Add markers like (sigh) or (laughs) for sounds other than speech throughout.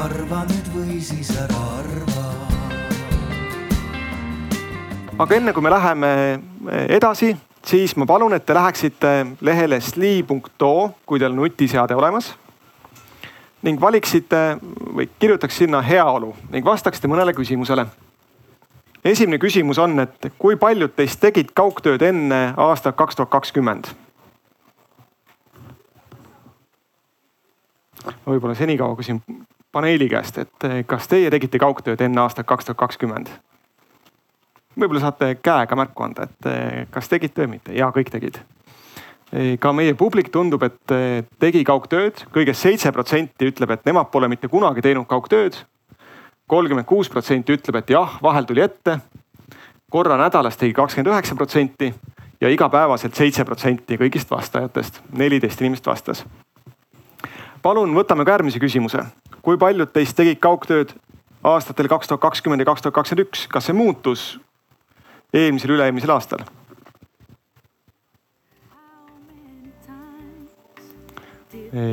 arva nüüd või siis ära arva. aga enne kui me läheme edasi, siis ma palun, et te läheksite lehele sli.oo, kui teil nutiseade olemas. ning valiksite või kirjutaks sinna heaolu ning vastaksite mõnele küsimusele. esimene küsimus on, et kui paljud teist tegid kaugtööd enne aastat kaks tuhat kakskümmend? võib-olla senikaua küsin paneeli käest, et kas teie tegite kaugtööd enne aastat kaks tuhat kakskümmend? võib-olla saate käega märku anda, et eh, kas tegite või mitte ja kõik tegid. Eh, ka meie publik tundub, et eh, tegi kaugtööd kõigest seitse protsenti ütleb, et nemad pole mitte kunagi teinud kaugtööd. kolmkümmend kuus protsenti ütleb, et jah, vahel tuli ette. korra nädalas tegi kakskümmend üheksa protsenti ja igapäevaselt seitse protsenti kõigist vastajatest, neliteist inimest vastas. palun võtame ka järgmise küsimuse. Kui paljud teist tegid kaugtööd aastatel kaks tuhat kakskümmend ja kaks tuhat kakskümmend üks, kas see muutus eelmisel, üle-eelmisel aastal.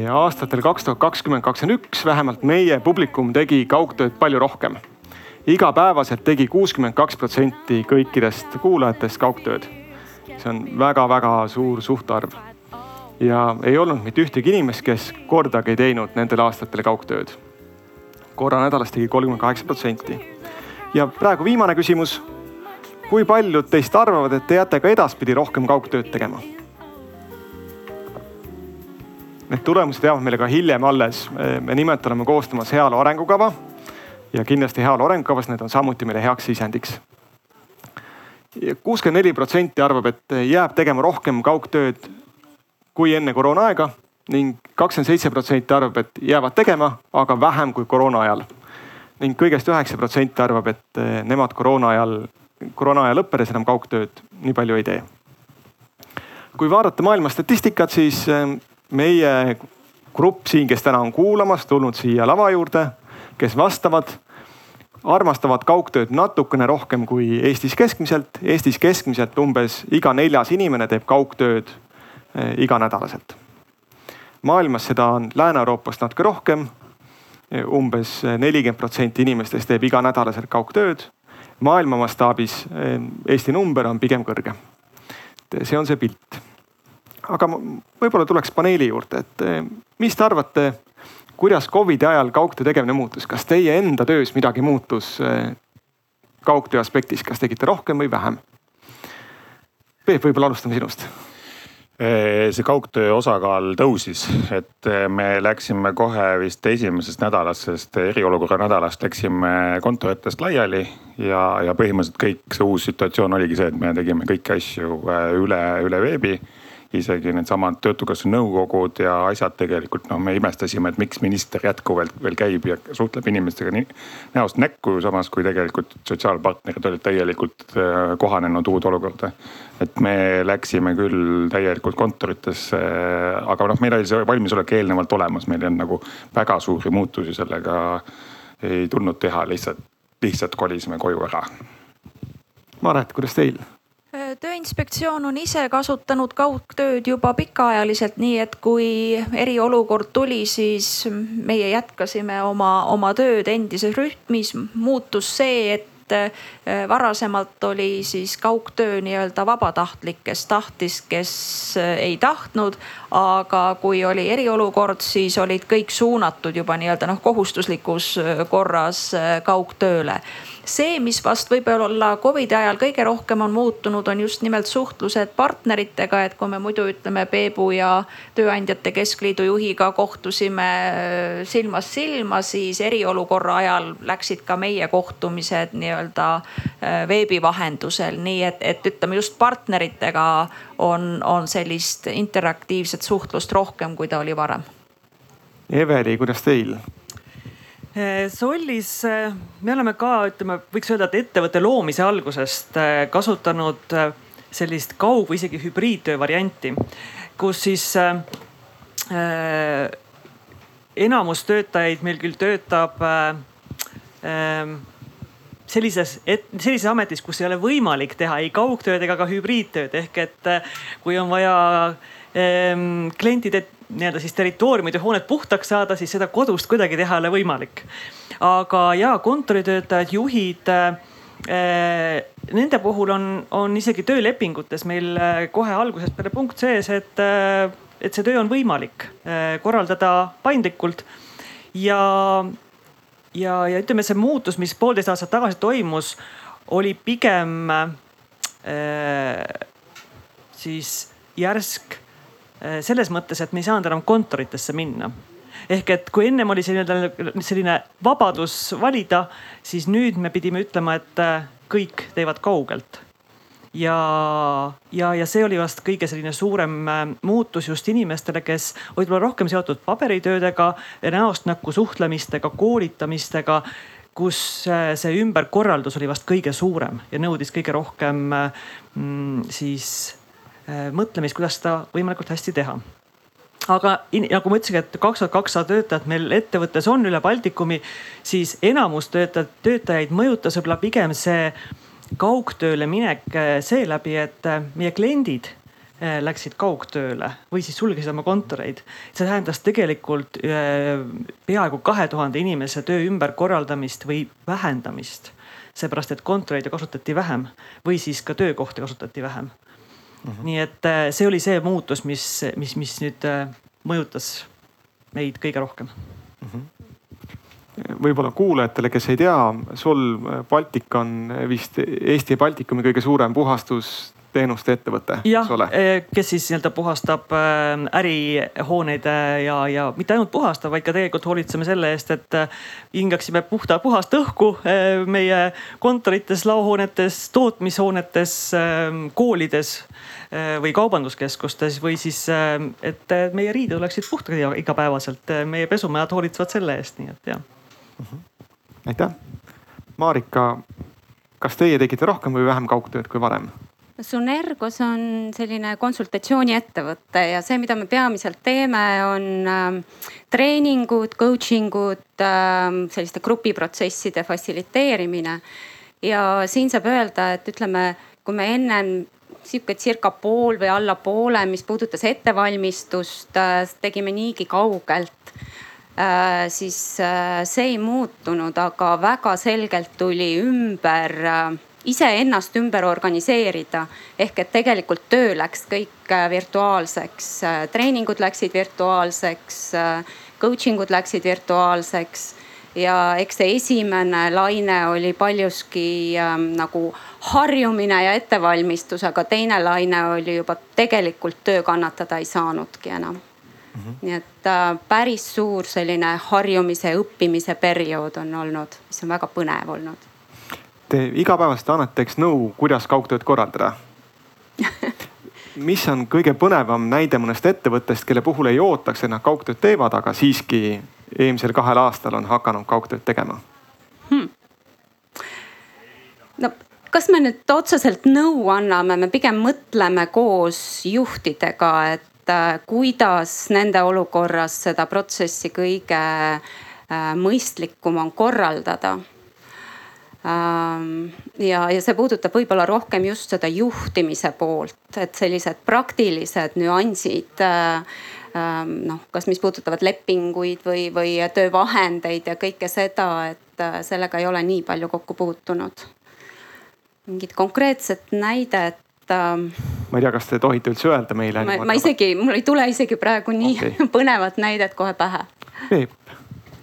aastatel kaks tuhat kakskümmend, kakskümmend üks vähemalt meie publikum tegi kaugtööd palju rohkem. igapäevaselt tegi kuuskümmend kaks protsenti kõikidest kuulajatest kaugtööd. see on väga-väga suur suhtarv. Ja ei olnud mitte ühtegi inimest, kes kordagi ei teinud nendel aastatel kaugtööd. korra nädalas tegi kolmkümmend kaheksa protsenti. ja praegu viimane küsimus kui paljud teist arvavad, et te jääte ka edaspidi rohkem kaugtööd tegema? Need tulemused jäävad meile ka hiljem alles. me nimelt oleme koostamas heaolu arengukava ja kindlasti heaolu arengukavas need on samuti meile heaks sisendiks. kuuskümmend neli protsenti arvab, et jääb tegema rohkem kaugtööd kui enne koroonaaega ning kakskümmend seitse protsenti arvab, et jäävad tegema, aga vähem kui koroona ajal. ning kõigest üheksa protsenti arvab, et nemad koroona ajal koroonaaja lõppedes enam kaugtööd nii palju ei tee. kui vaadata maailma statistikat, siis eh, meie grupp siin, kes täna on kuulamas, tulnud siia lava juurde, kes vastavad, armastavad kaugtööd natukene rohkem kui Eestis keskmiselt. Eestis keskmiselt umbes iga neljas inimene teeb kaugtööd eh, iganädalaselt. maailmas seda on Lääne-Euroopast natuke rohkem umbes nelikümmend protsenti inimestest teeb iganädalaselt kaugtööd maailma mastaabis eh, Eesti number on pigem kõrge. see on see pilt. aga võib-olla tuleks paneeli juurde, et eh, mis te arvate, kuidas Covidi ajal kaugtöö tegemine muutus, kas teie enda töös midagi muutus eh, kaugtöö aspektis, kas tegite rohkem või vähem? Peep, võib-olla alustame sinust see kaugtöö osakaal tõusis, et me läksime kohe vist esimesest nädalast, sest eriolukorra nädalast läksime kontoritest laiali. ja, ja põhimõtteliselt kõik see uus situatsioon oligi see, et me tegime kõiki asju üle, üle veebi isegi needsamad töötukassa nõukogud ja asjad tegelikult noh, me imestasime, et miks minister jätkuvalt veel käib ja suhtleb inimestega nii näost näkku, samas kui tegelikult sotsiaalpartnerid olid täielikult äh, kohanenud uude olukorda. et me läksime küll täielikult kontoritesse, aga noh, meil oli see valmisolek eelnevalt olemas, meil ei olnud nagu väga suuri muutusi sellega ei tulnud teha, lihtsalt, lihtsalt kolisime koju ära. Maret, kuidas teil? Tööinspektsioon on ise kasutanud kaugtööd juba pikaajaliselt, nii et kui eriolukord tuli, siis meie jätkasime oma, oma tööd endises rütmis. muutus see, et varasemalt oli siis kaugtöö nii-öelda vabatahtlik, kes tahtis, kes ei tahtnud. Aga kui oli eriolukord, siis olid kõik suunatud juba nii-öelda noh kohustuslikus korras kaugtööle. See, mis vast võib-olla Covidi ajal kõige rohkem on muutunud, on just nimelt suhtlused partneritega, et kui me muidu ütleme, Peebu ja Tööandjate Keskliidu juhiga kohtusime silmast silma, siis eriolukorra ajal läksid ka meie kohtumised nii-öelda veebi vahendusel, nii et, et ütleme just partneritega on, on sellist interaktiivset suhtlust rohkem, kui ta oli varem. Eveli, kuidas teil? Eh, Sollis eh, me oleme ka, ütleme, võiks öelda, et ettevõtte loomise algusest eh, kasutanud sellist kaug- või isegi hübriidtöö varianti, kus siis äh, enamus töötajaid meil küll töötab äh, sellises, sellises ametis, kus ei ole võimalik teha ei kaugtööd ega ka hübriidtööd ehk et kui on vaja ehm, klientide nii-öelda siis territooriumid ja hooned puhtaks saada, siis seda kodust kuidagi teha ei ole võimalik. aga ja kontoritöötajad, juhid eh, Nende puhul on, on isegi töölepingutes meil eh, kohe algusest peale punkt sees, et, eh, et see töö on võimalik korraldada paindlikult. ja, ja, ja ütleme, see muutus, mis poolteist aastat tagasi toimus, oli pigem äh, siis järsk äh, selles mõttes, et me ei saanud enam kontoritesse minna ehk et kui ennem oli selline, selline vabadus valida, siis nüüd me pidime ütlema, et äh, kõik teevad kaugelt. Ja, ja, ja see oli vast kõige selline suurem äh, muutus just inimestele, kes olid võib-olla rohkem seotud paberitöödega, näost näkku suhtlemistega, koolitamistega kus see ümberkorraldus oli vast kõige suurem ja nõudis kõige rohkem mm, siis Äh, mõtlemist, kuidas seda võimalikult hästi teha. Aga nagu ma ütlesin, et kaks tuhat kakssada töötajat meil ettevõttes on üle Baltikumi, siis enamus töötajad, töötajaid mõjutas võib-olla pigem see kaugtööle minek äh, seeläbi, et äh, meie kliendid läksid kaugtööle või siis sulgesid oma kontoreid. see tähendas tegelikult peaaegu kahe tuhande inimese töö ümberkorraldamist või vähendamist. seepärast, et kontoreid ju kasutati vähem või siis ka töökohti kasutati vähem mm. -hmm. nii et äh, see oli see muutus, mis, mis, mis nüüd äh, mõjutas meid kõige rohkem mm. -hmm võib-olla kuulajatele, kes ei tea, sul Baltic on vist Eesti ja Baltikumi kõige suurem puhastus teenuste ettevõte, eks ole? Eh, kes siis nii-öelda puhastab äh, ärihooneid äh, ja, ja mitte ainult puhastab, vaid ka tegelikult hoolitseme selle eest, et hingaksime puhta, puhast õhku meie kontorites, laohoonetes, tootmishoonetes, koolides või kaubanduskeskustes või siis, et meie riided oleksid puhtad igapäevaselt. meie pesumajad hoolitsevad selle eest, nii et jah. Aitäh. Marika, kas teie tegite rohkem või vähem kaugtööd kui varem? Sunergos on selline konsultatsiooniettevõte ja see, mida me peamiselt teeme, on äh, treeningud, coaching ud äh,, selliste grupiprotsesside fassiliteerimine. ja siin saab öelda, et ütleme, kui me ennem sihuke circa pool või alla poole, mis puudutas ettevalmistust, äh, tegime niigi kaugelt. Siis äh, see ei muutunud, aga väga selgelt tuli ümber äh, iseennast ümber organiseerida. ehk et tegelikult töö läks kõik äh, virtuaalseks, äh, treeningud läksid virtuaalseks, äh, coaching ud läksid virtuaalseks. Ja eks see esimene laine oli paljuski ähm, nagu harjumine ja ettevalmistus, aga teine laine oli juba tegelikult töö kannatada ei saanudki enam mm. -hmm. nii et äh, päris suur selline harjumise, õppimise periood on olnud, mis on väga põnev olnud Te igapäevaselt annate eks nõu, kuidas kaugtööd korraldada (laughs) mis on kõige põnevam näide mõnest ettevõttest, kelle puhul ei ootaks, et nad kaugtööd teevad, aga siiski eelmisel kahel aastal on hakanud kaugtööd tegema hmm.? no kas me nüüd otseselt nõu anname, me pigem mõtleme koos juhtidega, et äh, kuidas nende olukorras seda protsessi kõige äh, mõistlikum on korraldada Ähm, ja, ja see puudutab võib-olla rohkem just seda juhtimise poolt, et sellised praktilised nüansid äh, ähm, noh, kas, mis puudutavad lepinguid või, või töövahendeid ja kõike seda, et sellega ei ole nii palju kokku puutunud. mingit konkreetset näidet ma ei tea, kas te tohite üldse öelda meile? ma, ma isegi, mul ei tule isegi praegu nii okay. (laughs) põnevat näidet kohe pähe. Peep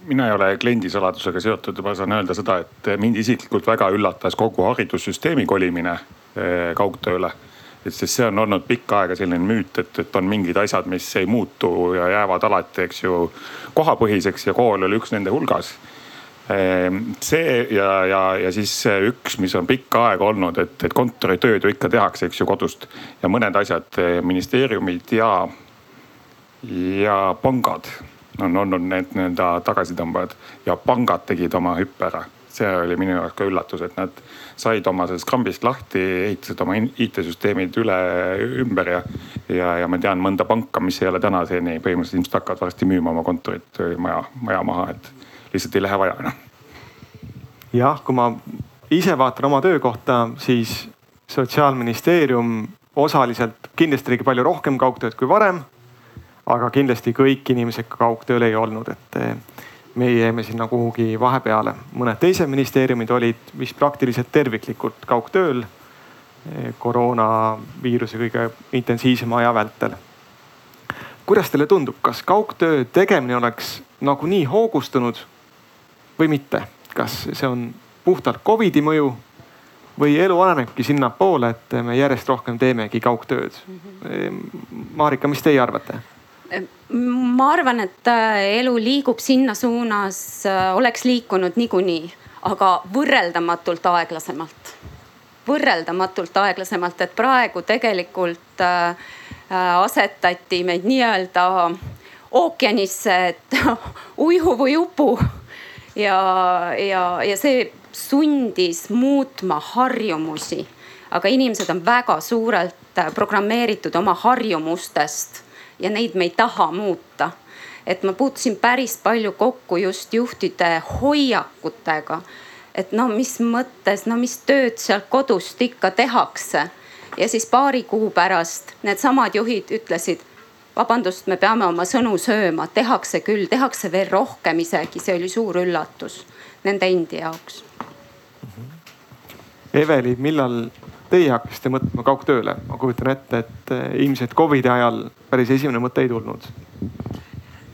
mina ei ole kliendisaladusega seotud, ma saan öelda seda, et mind isiklikult väga üllatas kogu haridussüsteemi kolimine eh, kaugtööle. et sest see on olnud pikka aega selline müüt, et, et on mingid asjad, mis ei muutu ja jäävad alati, eks ju, kohapõhiseks ja kool oli üks nende hulgas see ja, ja, ja siis üks, mis on pikka aega olnud, et, et kontoritööd ju ikka tehakse, eks ju, kodust ja mõned asjad, eh, ministeeriumid ja, ja pangad on olnud need nii-öelda tagasitõmbajad ja pangad tegid oma hüppe ära. see oli minu jaoks ka üllatus, et nad said oma sellest kambist lahti, ehitasid oma IT-süsteemid üle, ümber ja, ja, ja ma tean mõnda panka, mis ei ole tänaseni põhimõtteliselt ilmselt hakkavad varsti müüma oma kontorit maja, maja maha, et lihtsalt ei lähe vaja enam. jah, kui ma ise vaatan oma töökohta, siis sotsiaalministeerium osaliselt kindlasti tegi palju rohkem kaugtööd kui varem. aga kindlasti kõik inimesed ka kaugtööl ei olnud, et eh, meie jäime sinna kuhugi vahepeale. mõned teised ministeeriumid olid vist praktiliselt terviklikult kaugtööl eh, koroonaviiruse kõige intensiivsema aja vältel. kuidas teile tundub, kas kaugtöö tegemine oleks nagunii hoogustunud või mitte? kas see on puhtalt Covidi mõju või elu arenebki sinnapoole, et me järjest rohkem teemegi kaugtööd. -hmm. Marika, mis teie arvate? ma arvan, et äh, elu liigub sinna suunas, äh, oleks liikunud niikuinii, aga võrreldamatult aeglasemalt. võrreldamatult aeglasemalt, et praegu tegelikult äh, asetati meid nii-öelda ookeanisse, et (laughs) uju või upu. Ja, ja, ja see sundis muutma harjumusi. aga inimesed on väga suurelt programmeeritud oma harjumustest ja neid me ei taha muuta. et ma puutusin päris palju kokku just juhtide hoiakutega. et no mis mõttes, no mis tööd sealt kodust ikka tehakse. ja siis paari kuu pärast needsamad juhid ütlesid vabandust, me peame oma sõnu sööma, tehakse küll, tehakse veel rohkem isegi, see oli suur üllatus nende endi jaoks. Eveli, millal teie hakkasite mõtlema kaugtööle? ma kujutan ette, et eh, ilmselt Covidi ajal päris esimene mõte ei tulnud.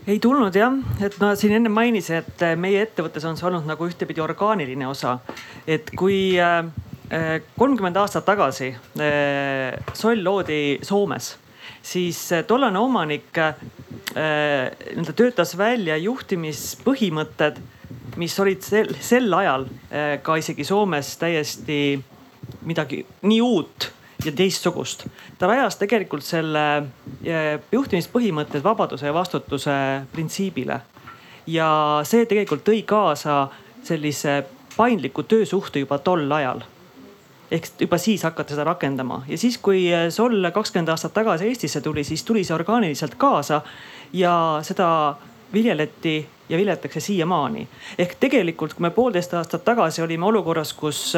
ei tulnud jah, et ma siin enne mainisin, et eh, meie ettevõttes on see olnud nagu ühtepidi orgaaniline osa. et kui eh, kolmkümmend aastat tagasi Soll loodi Soomes, siis tollane omanik nii-öelda töötas välja juhtimispõhimõtted mis olid sel, sel ajal ka isegi Soomes täiesti midagi nii uut ja teistsugust. ta rajas tegelikult selle eh, juhtimispõhimõtted vabaduse ja vastutuse printsiibile. ja see tegelikult tõi kaasa sellise paindliku töösuhte juba tol ajal ehk juba siis hakati seda rakendama ja siis, kui Sol kakskümmend aastat tagasi Eestisse tuli, siis tuli see orgaaniliselt kaasa ja seda viljeleti ja viljeletakse siiamaani. ehk tegelikult, kui me poolteist aastat tagasi olime olukorras, kus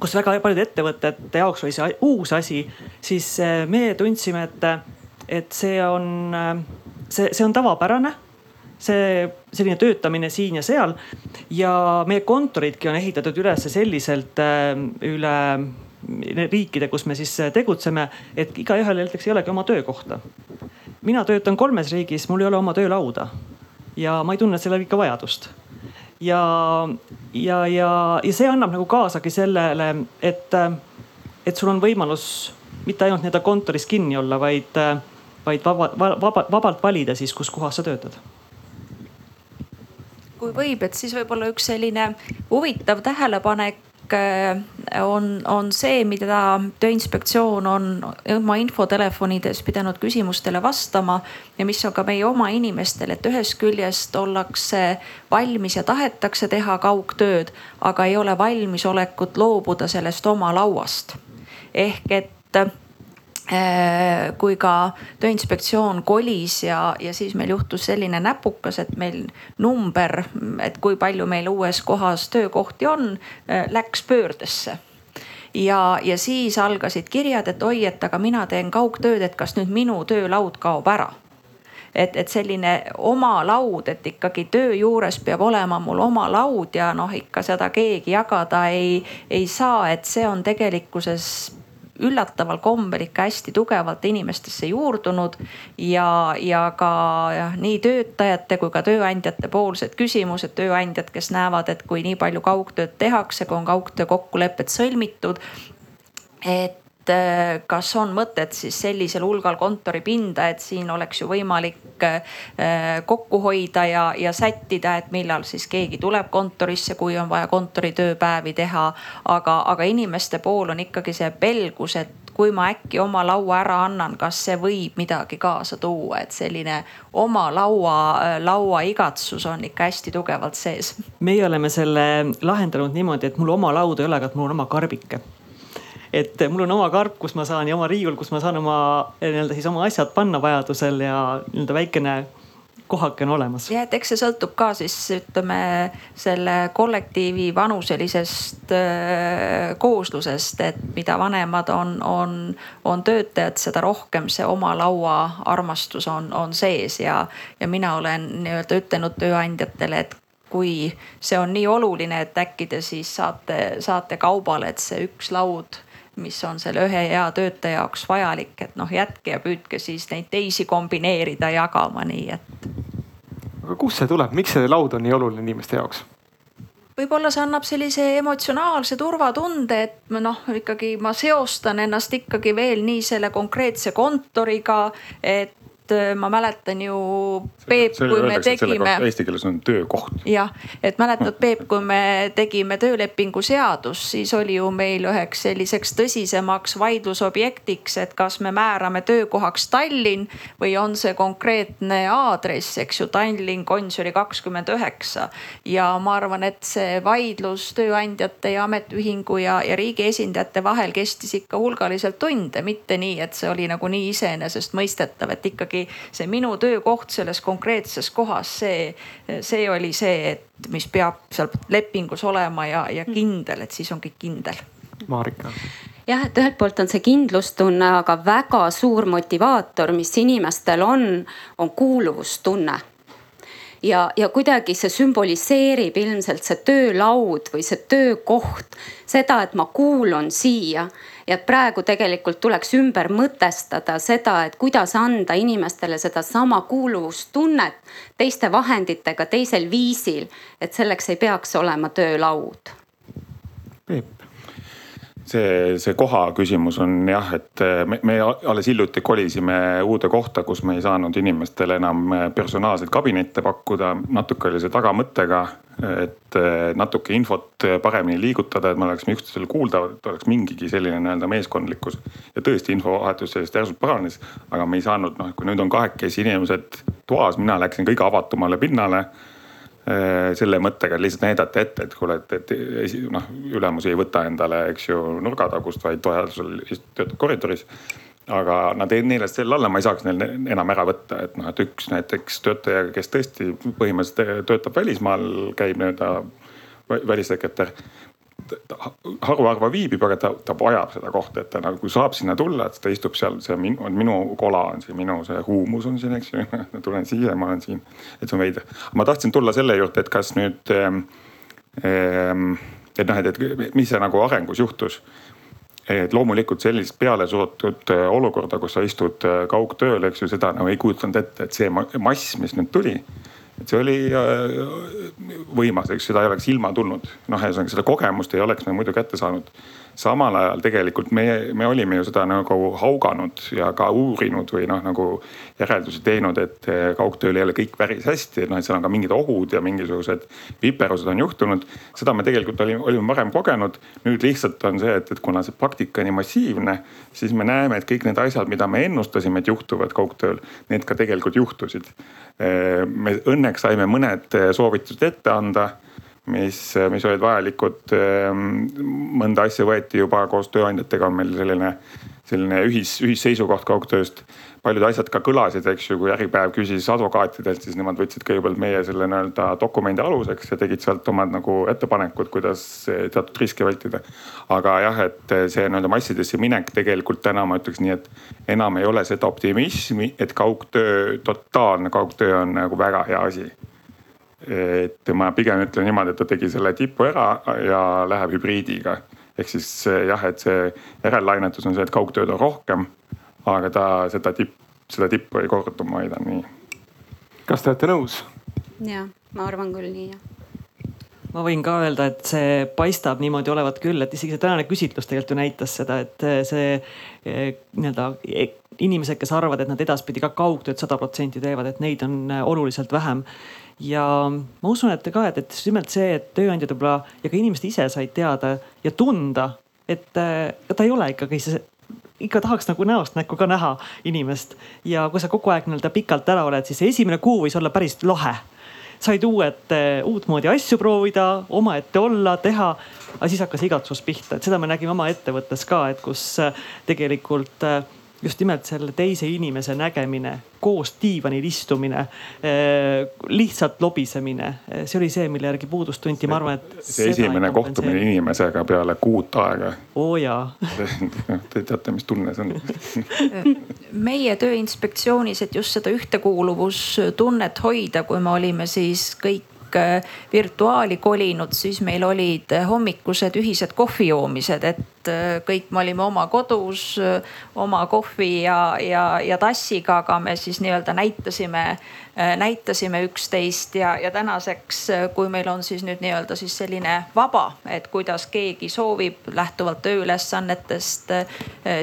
kus väga paljude ettevõtete jaoks oli see uus asi, siis meie tundsime, et, et see on, see, see on tavapärane see selline töötamine siin ja seal. Ja meie kontoridki on ehitatud üles selliselt eh, üle riikide, kus me siis tegutseme, et igaühel näiteks ei olegi oma töökohta. mina töötan kolmes riigis, mul ei ole oma töölauda. Ja ma ei tunne sellel ikka vajadust. Ja, ja, ja, ja see annab nagu kaasagi sellele, et, et sul on võimalus mitte ainult nii-öelda kontoris kinni olla, vaid, vaid vaba, vaba, vabalt valida siis, kus kohas sa töötad kui võib, et siis võib-olla üks selline huvitav tähelepanek Äh, on, on see, mida Tööinspektsioon on oma infotelefonides pidanud küsimustele vastama ja mis on ka meie oma inimestel, et ühest küljest ollakse valmis ja tahetakse teha kaugtööd, aga ei ole valmisolekut loobuda sellest oma lauast. ehk et kui ka Tööinspektsioon kolis ja, ja siis meil juhtus selline näpukas, et meil number, et kui palju meil uues kohas töökohti on, äh, läks pöördesse. Ja, ja siis algasid kirjad, et oi, et aga mina teen kaugtööd, et kas nüüd minu töölaud kaob ära. Et, et selline oma laud, et ikkagi töö juures peab olema mul oma laud ja noh, ikka seda keegi jagada ei, ei saa, et see on tegelikkuses üllataval kombel ikka hästi tugevalt inimestesse juurdunud ja, ja ka nii töötajate kui ka tööandjate poolsed küsimused, tööandjad, kes näevad, et kui nii palju kaugtööd tehakse, kui on kaugtöö kokkulepped sõlmitud et kas on mõtet siis sellisel hulgal kontoripinda, et siin oleks ju võimalik äh, kokku hoida ja, ja sättida, et millal siis keegi tuleb kontorisse, kui on vaja kontoritööpäevi teha. aga, aga inimeste pool on ikkagi see pelgus, et kui ma äkki oma laua ära annan, kas see võib midagi kaasa tuua, et selline oma laua, laua igatsus on ikka hästi tugevalt sees. meie oleme selle lahendanud niimoodi, et mul oma lauda ei ole, aga mul on oma karbike et mul on oma karp, kus ma saan ja oma riiul, kus ma saan oma nii-öelda siis oma asjad panna vajadusel ja nii-öelda väikene kohake on olemas. ja et eks see sõltub ka siis ütleme selle kollektiivi vanuselisest äh, kooslusest, et mida vanemad on, on, on töötajad, seda rohkem see oma laua armastus on, on sees ja, ja mina olen nii-öelda ütelnud tööandjatele, et kui see on nii oluline, et äkki te siis saate, saate kaubale, et see üks laud mis on selle ühe hea töötaja jaoks vajalik, et noh, jätke ja püüdke siis neid teisi kombineerida, jagama nii, et. aga kust see tuleb, miks see laud on nii oluline inimeste jaoks? võib-olla see annab sellise emotsionaalse turvatunde, et noh, ikkagi ma seostan ennast ikkagi veel nii selle konkreetse kontoriga, et Äh, ma mäletan ju Peep, kui me tegime. Eesti keeles on töökoht. jah, et mäletad Peep, kui me tegime töölepingu seadust, siis oli ju meil üheks selliseks tõsisemaks vaidlusobjektiks, et kas me määrame töökohaks Tallinn või on see konkreetne aadress, eks ju, Tallinn Gonsiori kakskümmend üheksa. ja ma arvan, et see vaidlus tööandjate ja ametiühingu ja, ja riigi esindajate vahel kestis ikka hulgaliselt tunde, mitte nii, et see oli nagu nii iseenesestmõistetav, et ikkagi ikkagi see minu töökoht selles konkreetses kohas, see, see oli see, et mis peab seal lepingus olema ja, ja kindel, et siis on kõik kindel. Marika. Jah, et ühelt poolt on see kindlustunne, aga väga suur motivaator, mis inimestel on, on kuuluvustunne. Ja, ja kuidagi see sümboliseerib ilmselt see töölaud või see töökoht seda, et ma kuulun siia ja et praegu tegelikult tuleks ümber mõtestada seda, et kuidas anda inimestele sedasama kuuluvustunnet teiste vahenditega, teisel viisil. et selleks ei peaks olema töölaud. Peep see, see koha küsimus on jah, et me, me alles hiljuti kolisime uude kohta, kus me ei saanud inimestele enam personaalseid kabinette pakkuda. natuke oli see tagamõttega, et natuke infot paremini liigutada, et me oleksime üksteisele kuuldavad, et oleks mingigi selline nii-öelda meeskondlikkus. ja tõesti infovahetus sellest järsult paranes, aga me ei saanud, noh, kui nüüd on kahekesi inimesed toas, mina läksin kõige avatumale pinnale selle mõttega lihtsalt näidata ette, et kuule, et, et noh, ülemus ei võta endale, eks ju, nurgatagust, vaid vajadusel töötab koridoris. aga nad ei, neile selle alla ma ei saaks neil enam ära võtta, et noh, et üks näiteks töötaja, kes tõesti põhimõtteliselt töötab välismaal, käib nii-öelda välissekretär haruharva viibib, aga ta, ta vajab seda kohta, et ta nagu saab sinna tulla, et ta istub seal, see on minu, minu kola on siin, minu see huumus on siin, eks ju (laughs) tulen siia, ma olen siin, et see on veider. ma tahtsin tulla selle juurde, et kas nüüd ähm,, et noh, et, et mis see nagu arengus juhtus et loomulikult sellist pealesurutud äh, olukorda, kus sa istud äh, kaugtööl, eks ju, seda nagu ei kujutanud ette, et see mass, mis nüüd tuli et see oli äh, võimas, eks seda ei oleks ilma tulnud. noh, ühesõnaga seda kogemust ei oleks me muidu kätte saanud samal ajal tegelikult me, me olime ju seda nagu hauganud ja ka uurinud või noh, nagu järeldusi teinud, et eh, kaugtööl ei ole kõik päris hästi, noh, et seal on ka mingid ohud ja mingisugused viperused on juhtunud. seda me tegelikult olime, olime varem kogenud. nüüd lihtsalt on see, et, et kuna see praktika nii massiivne, siis me näeme, et kõik need asjad, mida me ennustasime, et juhtuvad kaugtööl, need ka tegelikult juhtusid. Eh, me õnneks saime mõned soovitused ette anda mis, mis olid vajalikud. Ehm, mõnda asja võeti juba koos tööandjatega, on meil selline, selline ühis, ühisseisukoht kaugtööst. Paljud asjad ka kõlasid, eks ju, kui Äripäev küsis advokaatidelt, siis nemad võtsid kõigepealt meie selle nii-öelda dokumendi aluseks ja tegid sealt omad nagu ettepanekud, kuidas teatud riske vältida. aga jah, et see nii-öelda massidesse minek tegelikult täna ma ütleks nii, et enam ei ole seda optimismi, et kaugtöö, totaalne kaugtöö on nagu väga hea asi et ma pigem ütlen niimoodi, et ta tegi selle tipu ära ja läheb hübriidiga. ehk siis jah, et see järellainetus on see, et kaugtööd on rohkem, aga ta seda tipp, seda tippu ei korduma hoida, nii. kas te olete nõus? ja, ma arvan küll nii jah ma võin ka öelda, et see paistab niimoodi olevat küll, et isegi see tänane küsitlus tegelikult ju näitas seda, et see eh, nii-öelda eh, inimesed, kes arvavad, et nad edaspidi ka kaugtööd sada protsenti teevad, et neid on eh, oluliselt vähem ja ma usun, et ka, et, et just nimelt see, et tööandjad võib-olla ja ka inimesed ise said teada ja tunda, et ta ei ole ikkagi see ikka tahaks nagu näost näkku ka näha inimest ja kui sa kogu aeg nii-öelda pikalt ära oled, siis esimene kuu võis olla päris lahe. said uued, äh, uutmoodi asju proovida, omaette olla, teha, aga siis hakkas igatsus pihta, et seda me nägime oma ettevõttes ka, et kus äh, tegelikult just nimelt selle teise inimese nägemine, koos diivanil istumine, lihtsalt lobisemine, see oli see, mille järgi puudust tunti, ma arvan, et. see esimene kohtumine inimesega peale kuut aega. oo jaa Te teate, mis tunne see on (laughs) meie Tööinspektsioonis, et just seda ühtekuuluvustunnet hoida, kui me olime siis kõik kõik virtuaali kolinud, siis meil olid hommikused ühised kohvi joomised, et kõik me olime oma kodus oma kohvi ja, ja, ja tassiga, aga me siis nii-öelda näitasime Äh, näitasime üksteist ja, ja tänaseks, äh, kui meil on siis nüüd nii-öelda siis selline vaba, et kuidas keegi soovib lähtuvalt tööülesannetest, äh,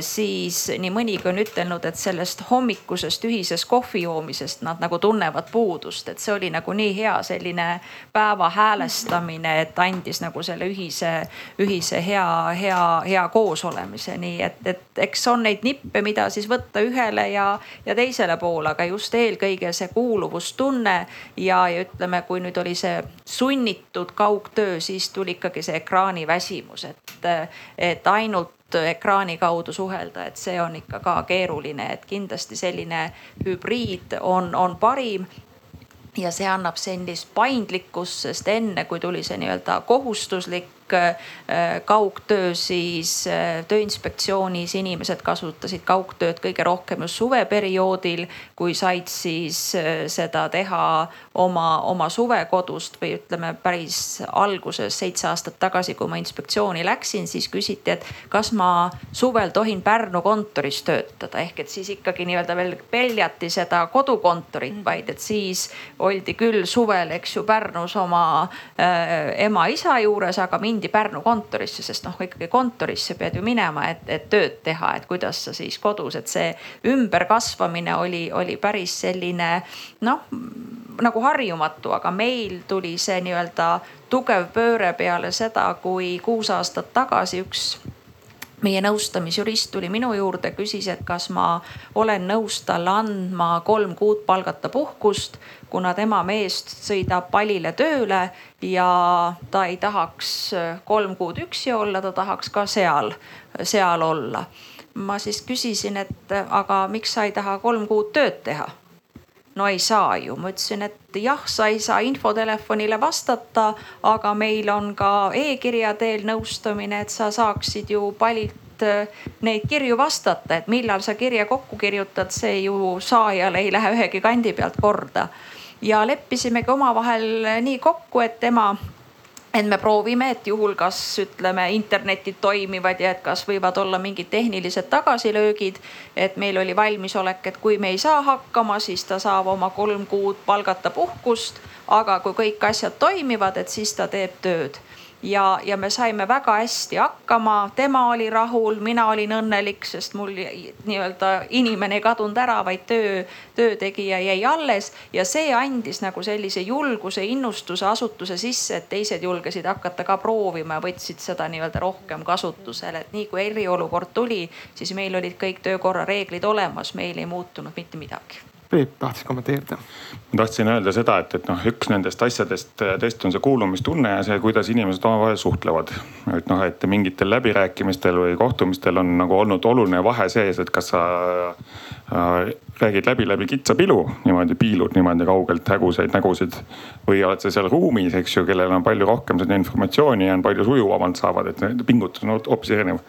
siis nii mõnigi on ütelnud, et sellest hommikusest ühisest kohvi joomisest nad nagu tunnevad puudust, et see oli nagu nii hea selline päeva häälestamine, et andis nagu selle ühise, ühise hea, hea, hea koosolemise, nii et, et eks on neid nippe, mida siis võtta ühele ja, ja teisele poole, aga just eelkõige see kuuluvustunne ja, ja ütleme, kui nüüd oli see sunnitud kaugtöö, siis tuli ikkagi see ekraaniväsimus, et, et ainult ekraani kaudu suhelda, et see on ikka ka keeruline, et kindlasti selline hübriid on, on parim. Ja see annab sellist paindlikkust, sest enne kui tuli see nii-öelda kohustuslik Äh, kaugtöö, siis äh, Tööinspektsioonis inimesed kasutasid kaugtööd kõige rohkem just suveperioodil, kui said siis äh, seda teha oma, oma suvekodust või ütleme päris alguses, seitse aastat tagasi, kui ma inspektsiooni läksin, siis küsiti, et kas ma suvel tohin Pärnu kontoris töötada, ehk et siis ikkagi nii-öelda veel peljati seda kodukontorit, vaid et siis oldi küll suvel, eks ju, Pärnus oma äh, ema-isa juures, aga mindi mindi Pärnu kontorisse, sest noh, ikkagi kontorisse pead ju minema, et, et tööd teha, et kuidas sa siis kodus, et see ümberkasvamine oli, oli päris selline noh, nagu harjumatu, aga meil tuli see nii-öelda tugev pööre peale seda, kui kuus aastat tagasi üks meie nõustamisjurist tuli minu juurde, küsis, et kas ma olen nõus talle andma kolm kuud palgata puhkust, kuna tema meest sõidab palile tööle ja ta ei tahaks kolm kuud üksi olla, ta tahaks ka seal, seal olla. ma siis küsisin, et aga miks sa ei taha kolm kuud tööd teha no ei saa ju, ma ütlesin, et jah, sa ei saa infotelefonile vastata, aga meil on ka e-kirja teel nõustamine, et sa saaksid ju palilt äh, neid kirju vastata, et millal sa kirja kokku kirjutad, see ju saajale ei lähe ühegi kandi pealt korda. Ja leppisimegi omavahel nii kokku, et tema et me proovime, et juhul, kas ütleme, internetid toimivad ja et kas võivad olla mingid tehnilised tagasilöögid. et meil oli valmisolek, et kui me ei saa hakkama, siis ta saab oma kolm kuud palgata puhkust. aga kui kõik asjad toimivad, et siis ta teeb tööd ja, ja me saime väga hästi hakkama, tema oli rahul, mina olin õnnelik, sest mul nii-öelda inimene ei kadunud ära, vaid töö, töötegija jäi alles. ja see andis nagu sellise julguse, innustuse asutuse sisse, et teised julgesid hakata ka proovima ja võtsid seda nii-öelda rohkem kasutusele, et nii kui eriolukord tuli, siis meil olid kõik töökorra reeglid olemas, meil ei muutunud mitte midagi Peep tahtis kommenteerida. ma tahtsin öelda seda, et, et noh, üks nendest asjadest äh, tõesti on see kuulumistunne ja see, kuidas inimesed omavahel suhtlevad. et noh, et mingitel läbirääkimistel või kohtumistel on nagu olnud oluline vahe sees, et kas sa äh, räägid läbi läbi kitsa pilu, niimoodi piilud niimoodi kaugelt hägusaid nägusid. või oled sa seal ruumis, eks ju, kellel on palju rohkem seda informatsiooni ja on palju sujuvamalt saavad, et pingutus on hoopis erinev.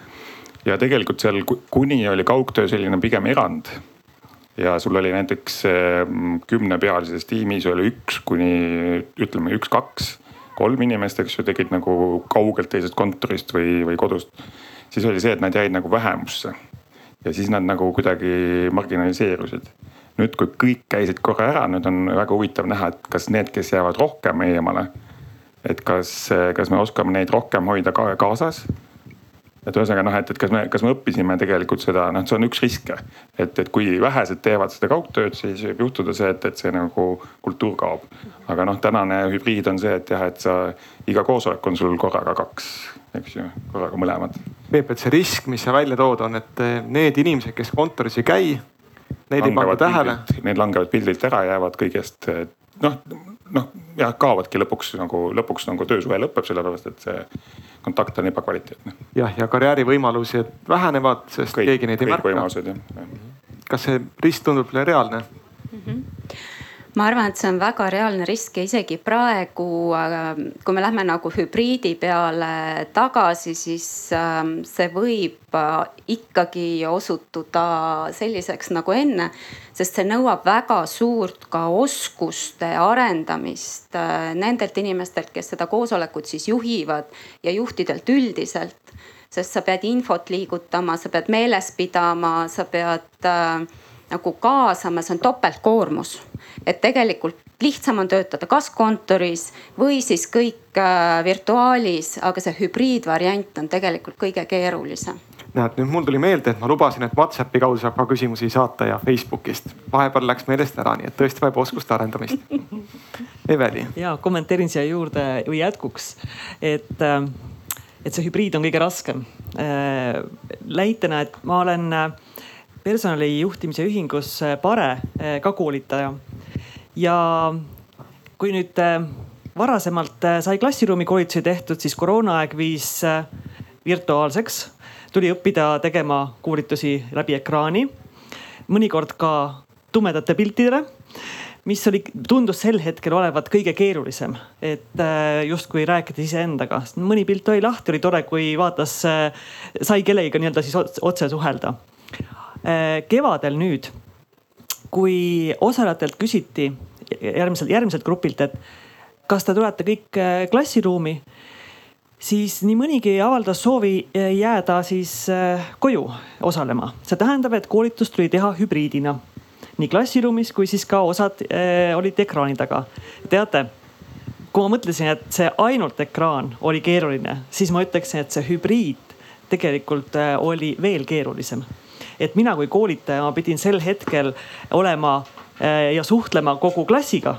ja tegelikult seal kuni oli kaugtöö selline pigem erand ja sul oli näiteks mm, kümnepealises tiimis oli üks kuni ütleme üks-kaks, kolm inimest, eks ju, tegid nagu kaugelt teisest kontorist või, või kodust. siis oli see, et nad jäid nagu vähemusse ja siis nad nagu kuidagi marginaliseerusid. nüüd, kui kõik käisid korra ära, nüüd on väga huvitav näha, et kas need, kes jäävad rohkem eemale, et kas, kas me oskame neid rohkem hoida ka kaasas et ühesõnaga noh, et, et kas me, kas me õppisime tegelikult seda, noh, see on üks riske. et, et kui vähesed teevad seda kaugtööd, siis võib juhtuda see, et, et see nagu kultuur kaob. aga noh, tänane hübriid on see, et jah, et sa iga koosolek on sul korraga kaks, eks ju, korraga mõlemad. Peep, et see risk, mis sa välja tood, on, et eh, need inimesed, kes kontoris ei käi, neid ei panda tähele. Need langevad pildilt ära, jäävad kõigest noh, noh jah, kaovadki lõpuks nagu, lõpuks nagu töösuhe lõpeb, sellepärast et see kontakt on ebakvaliteetne. jah, ja karjäärivõimalused vähenevad, sest kõik, keegi neid ei märka. kas see risk tundub teile reaalne mm? -hmm ma arvan, et see on väga reaalne risk ja isegi praegu, kui me lähme nagu hübriidi peale tagasi, siis ähm, see võib äh, ikkagi osutuda selliseks nagu enne. sest see nõuab väga suurt ka oskuste arendamist äh, nendelt inimestelt, kes seda koosolekut siis juhivad ja juhtidelt üldiselt. sest sa pead infot liigutama, sa pead meeles pidama, sa pead äh, nagu kaasama, see on topeltkoormus. et tegelikult lihtsam on töötada kas kontoris või siis kõik äh, virtuaalis, aga see hübriidvariant on tegelikult kõige keerulisem näed, nüüd mul tuli meelde, et ma lubasin, et Whatsappi kaudu saab ka küsimusi saata ja Facebookist. vahepeal läks meelest ära, nii et tõesti vajab oskuste arendamist. (laughs) Eveli. ja kommenteerin siia juurde või jätkuks, et, äh, et see hübriid on kõige raskem. Äh, näitena, et ma olen personalijuhtimise ühingus äh, Pare äh, ka koolitaja. ja kui nüüd äh, varasemalt sai klassiruumi koolitusi tehtud, siis koroonaaeg viis virtuaalseks. tuli õppida tegema koolitusi läbi ekraani, mõnikord ka tumedate piltidele mis oli, tundus sel hetkel olevat kõige keerulisem, et justkui rääkida iseendaga, sest mõni pilt oli lahti, oli tore, kui vaatas, sai kellegiga nii-öelda siis otse suhelda kevadel nüüd, kui osalejatelt küsiti järgmiselt, järgmiselt grupilt, et kas te tulete kõik äh, klassiruumi, siis nii mõnigi avaldas soovi äh, jääda siis koju osalema. see tähendab, et koolitust tuli teha hübriidina nii klassiruumis kui siis ka osad äh, olid ekraani taga. teate, kui ma mõtlesin, et see ainult ekraan oli keeruline, siis ma ütleksin, et see hübriid tegelikult äh, oli veel keerulisem et mina kui koolitaja, ma pidin sel hetkel olema äh, ja suhtlema kogu klassiga.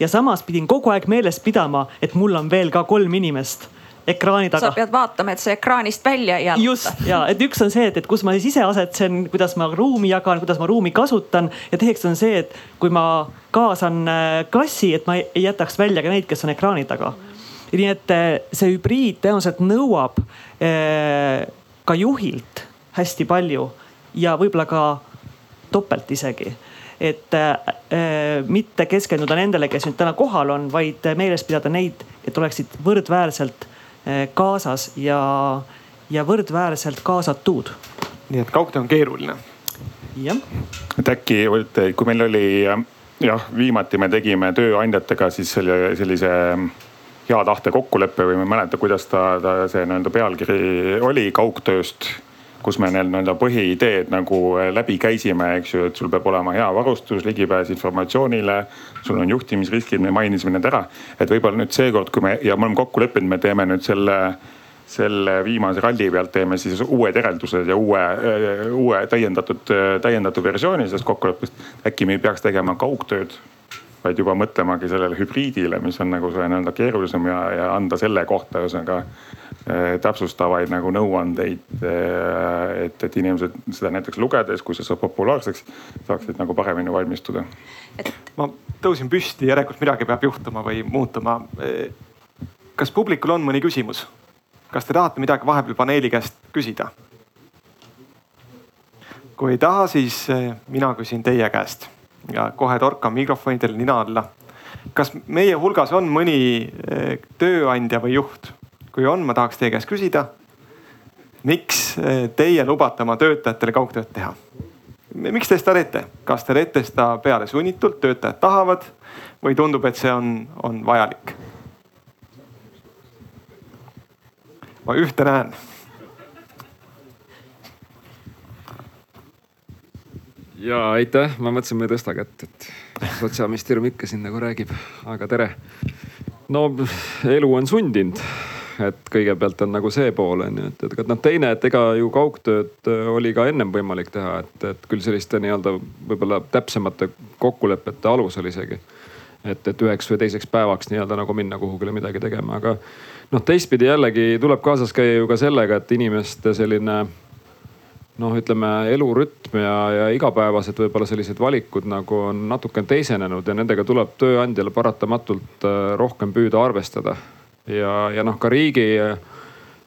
ja samas pidin kogu aeg meeles pidama, et mul on veel ka kolm inimest ekraani taga. sa pead vaatama, et see ekraanist välja ei jalata. just ja, et üks on see, et, et kus ma siis ise asetsen, kuidas ma ruumi jagan, kuidas ma ruumi kasutan ja teiseks on see, et kui ma kaasan äh, klassi, et ma ei jätaks välja ka neid, kes on ekraani taga. nii et äh, see hübriid tõenäoliselt nõuab eh, ka juhilt hästi palju ja võib-olla ka topelt isegi et äh, mitte keskenduda nendele, kes nüüd täna kohal on, vaid meeles pidada neid, et oleksid võrdväärselt äh, kaasas ja, ja võrdväärselt kaasatud. nii et kaugtöö on keeruline. jah. et äkki, kui meil oli jah, viimati me tegime tööandjatega siis selle sellise hea tahte kokkuleppe või ma ei mäleta, kuidas ta, ta see nii-öelda pealkiri oli kaugtööst kus me nii-öelda põhiideed nagu äh, läbi käisime, eks ju, et sul peab olema hea varustus, ligipääs informatsioonile. sul on juhtimisriskid, me mainisime need ära, et võib-olla nüüd seekord, kui me ja me oleme kokku leppinud, me teeme nüüd selle selle viimase ralli pealt teeme siis uued järeldused ja uue, äh, uue täiendatud, äh, täiendatud versiooni sellest kokkuleppest. äkki me ei peaks tegema kaugtööd, vaid juba mõtlemagi sellele hübriidile, mis on nagu see nii-öelda keerulisem ja, ja anda selle kohta ühesõnaga täpsustavaid nagu nõuandeid. Äh, et, et inimesed seda näiteks lugedes, kui see saab populaarseks, saaksid nagu paremini valmistuda. ma tõusin püsti, järelikult midagi peab juhtuma või muutuma. Äh, kas publikul on mõni küsimus? kas te tahate midagi vahepeal paneeli käest küsida? kui ei taha, siis mina küsin teie käest ja kohe torkan mikrofonidel nina alla. kas meie hulgas on mõni tööandja või juht, kui on, ma tahaks teie käest küsida. miks eh, teie lubate oma töötajatele kaugtööd teha? miks te seda teete, kas te teete seda peale sunnitult, töötajad tahavad või tundub, et see on, on vajalik? ma ühte näen ja aitäh, ma mõtlesin, ma ei tõsta kätt, et sotsiaalministeerium ikka siin nagu räägib, aga tere. no elu on sundinud et kõigepealt on nagu see pool on ju, et, et noh, teine, et ega ju kaugtööd äh, oli ka ennem võimalik teha, et, et küll selliste nii-öelda võib-olla täpsemate kokkulepete alusel isegi. et, et üheks või teiseks päevaks nii-öelda nagu minna kuhugile midagi tegema, aga noh, teistpidi jällegi tuleb kaasas käia ju ka sellega, et inimeste selline noh, ütleme elurütm ja, ja igapäevased võib-olla sellised valikud nagu on natukene teisenenud ja nendega tuleb tööandjal paratamatult äh, rohkem püüda arvestada ja, ja noh, ka riigi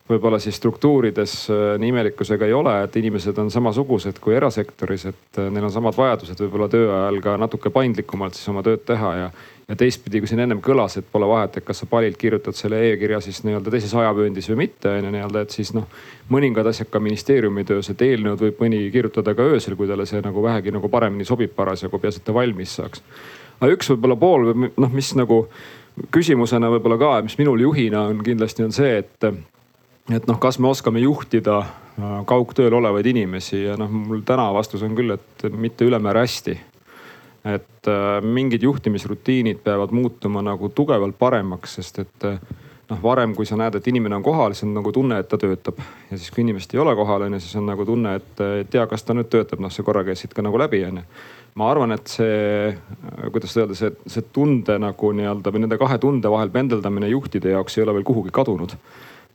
võib-olla siis struktuurides nii imelikkusega ei ole, et inimesed on samasugused kui erasektoris, et neil on samad vajadused võib-olla töö ajal ka natuke paindlikumalt siis oma tööd teha ja ja teistpidi, kui siin ennem kõlas, et pole vahet, et kas sa palilt kirjutad selle e-kirja siis nii-öelda teises ajavööndis või mitte on ju nii-öelda, et siis noh. mõningad asjad ka ministeeriumi töös, et eelnõud võib mõni kirjutada ka öösel, kui talle see nagu vähegi nagu paremini sobib parasjagu, peaasi, et ta valmis saaks. aga üks võib-olla pool või noh, mis nagu küsimusena võib-olla ka, mis minul juhina on kindlasti on see, et et noh, kas me oskame juhtida äh, kaugtööl olevaid inimesi ja noh, mul täna vastus on küll, et mitte ülemäära hästi et äh, mingid juhtimisrutiinid peavad muutuma nagu tugevalt paremaks, sest et äh, noh, varem, kui sa näed, et inimene on kohal, siis on nagu tunne, et ta töötab. ja siis, kui inimest ei ole kohal, on ju, siis on nagu tunne, et ei tea, kas ta nüüd töötab, noh, see korra käis siit ka nagu läbi, on ju. Ma arvan, et see, kuidas öelda, see, see tunde nagu nii-öelda või nende kahe tunde vahel pendeldamine juhtide jaoks ei ole veel kuhugi kadunud.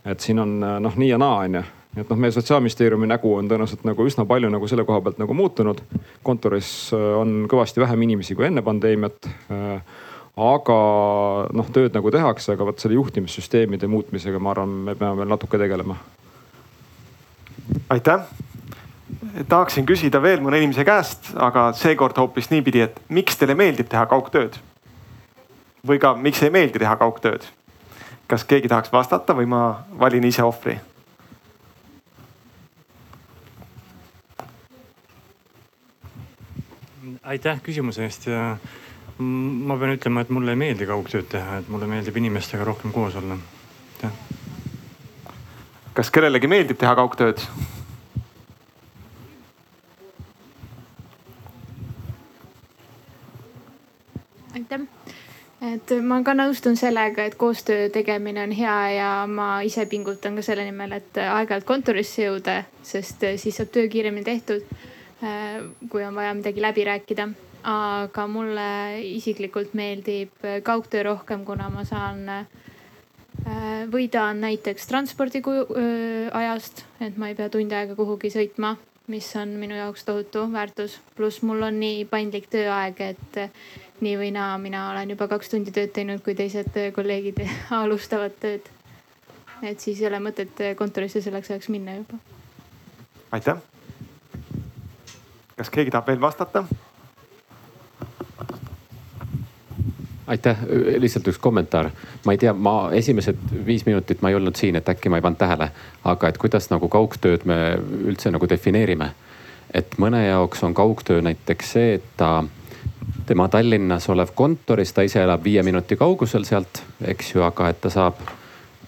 et siin on noh, nii ja naa, on ju et noh, meie sotsiaalministeeriumi nägu on tõenäoliselt nagu üsna palju nagu selle koha pealt nagu muutunud. kontoris äh, on kõvasti vähem inimesi kui enne pandeemiat. Äh, aga noh, tööd nagu tehakse, aga vot selle juhtimissüsteemide muutmisega, ma arvan, me peame veel natuke tegelema. aitäh. Tahaksin küsida veel mõne inimese käest, aga seekord hoopis niipidi, et miks teile meeldib teha kaugtööd? või ka miks ei meeldi teha kaugtööd? kas keegi tahaks vastata või ma valin ise ohvri? aitäh küsimuse eest ja ma pean ütlema, et mulle ei meeldi kaugtööd teha, et mulle meeldib inimestega rohkem koos olla. kas kellelegi meeldib teha kaugtööd? Aitäh et ma ka nõustun sellega, et koostöö tegemine on hea ja ma ise pingutan ka selle nimel, et aeg-ajalt kontorisse jõuda, sest siis saab töö kiiremini tehtud kui on vaja midagi läbi rääkida. aga mulle isiklikult meeldib kaugtöö rohkem, kuna ma saan võidan näiteks transpordi ajast, et ma ei pea tund aega kuhugi sõitma, mis on minu jaoks tohutu väärtus. pluss mul on nii paindlik tööaeg, et nii või naa, mina olen juba kaks tundi tööd teinud, kui teised kolleegid (laughs) alustavad tööd. et siis ei ole mõtet kontorisse selleks ajaks minna juba. aitäh kas keegi tahab veel vastata? aitäh, lihtsalt üks kommentaar. ma ei tea, ma esimesed viis minutit ma ei olnud siin, et äkki ma ei pannud tähele, aga et kuidas nagu kaugtööd me üldse nagu defineerime. et mõne jaoks on kaugtöö näiteks see, et ta, tema Tallinnas olev kontoris, ta ise elab viie minuti kaugusel sealt, eks ju, aga et ta saab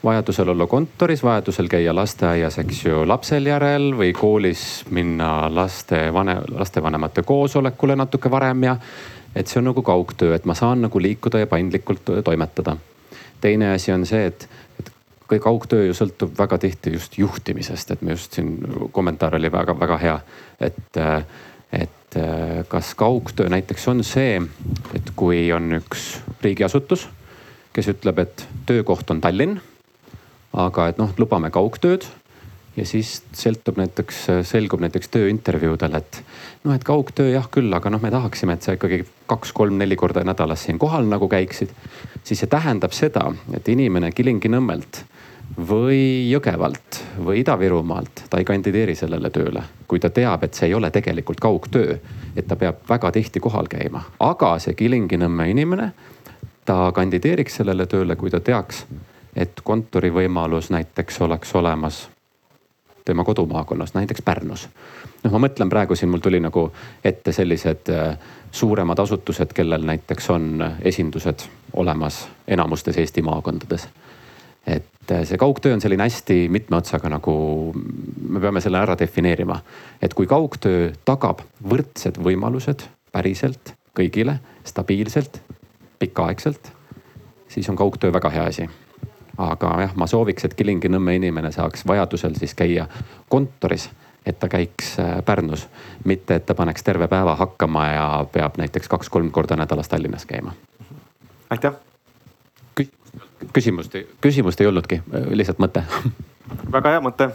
vajadusel olla kontoris, vajadusel käia lasteaias, eks ju, lapsel järel või koolis minna laste vanem, lastevanemate koosolekule natuke varem ja. et see on nagu kaugtöö, et ma saan nagu liikuda ja paindlikult toimetada. teine asi on see, et, et kaugtöö ju sõltub väga tihti just juhtimisest, et me just siin kommentaar oli väga-väga hea, et et kas kaugtöö näiteks on see, et kui on üks riigiasutus, kes ütleb, et töökoht on Tallinn aga et noh, lubame kaugtööd ja siis seltub näiteks, selgub näiteks tööintervjuudel, et noh, et kaugtöö jah küll, aga noh, me tahaksime, et sa ikkagi kaks-kolm-neli korda nädalas siin kohal nagu käiksid. siis see tähendab seda, et inimene Kilingi-Nõmmelt või Jõgevalt või Ida-Virumaalt, ta ei kandideeri sellele tööle, kui ta teab, et see ei ole tegelikult kaugtöö. et ta peab väga tihti kohal käima, aga see Kilingi-Nõmme inimene, ta kandideeriks sellele tööle, kui ta teaks et kontorivõimalus näiteks oleks olemas tema kodumaakonnas, näiteks Pärnus. noh, ma mõtlen praegu siin, mul tuli nagu ette sellised äh, suuremad asutused, kellel näiteks on esindused olemas enamustes Eesti maakondades. Et äh, see kaugtöö on selline hästi mitme otsaga nagu, me peame selle ära defineerima. et kui kaugtöö tagab võrdsed võimalused päriselt kõigile, stabiilselt, pikaaegselt, siis on kaugtöö väga hea asi aga jah, ma sooviks, et Kilingi-Nõmme inimene saaks vajadusel siis käia kontoris, et ta käiks äh, Pärnus, mitte et ta paneks terve päeva hakkama ja peab näiteks kaks-kolm korda nädalas Tallinnas käima. aitäh. Küsimust, küsimust ei olnudki, lihtsalt mõte väga hea mõte.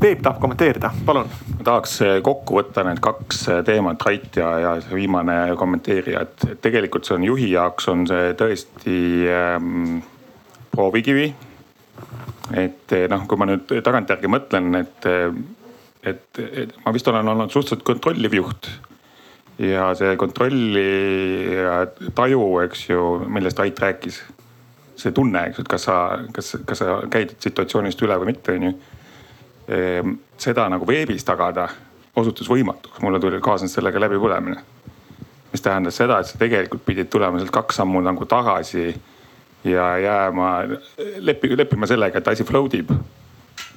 Peep tahab kommenteerida, palun. tahaks kokku võtta need kaks teemat, Rait ja, ja see viimane kommenteerija, et tegelikult see on juhi jaoks on see tõesti ähm, proovikivi. et noh, kui ma nüüd tagantjärgi mõtlen, et, et, et ma vist olen olnud suhteliselt kontrolliv juht. Ja see kontrolli taju, eks ju, millest Ait rääkis. see tunne, eks ju, et kas sa, kas, kas sa käid situatsioonist üle või mitte, on ju. Ehm, seda nagu veebis tagada osutus võimatuks, mulle tuli kaasnes sellega läbipõlemine. mis tähendas seda, et sa tegelikult pidid tulema sealt kaks sammu nagu tagasi ja jääma, leppima, leppima sellega, et asi float ib.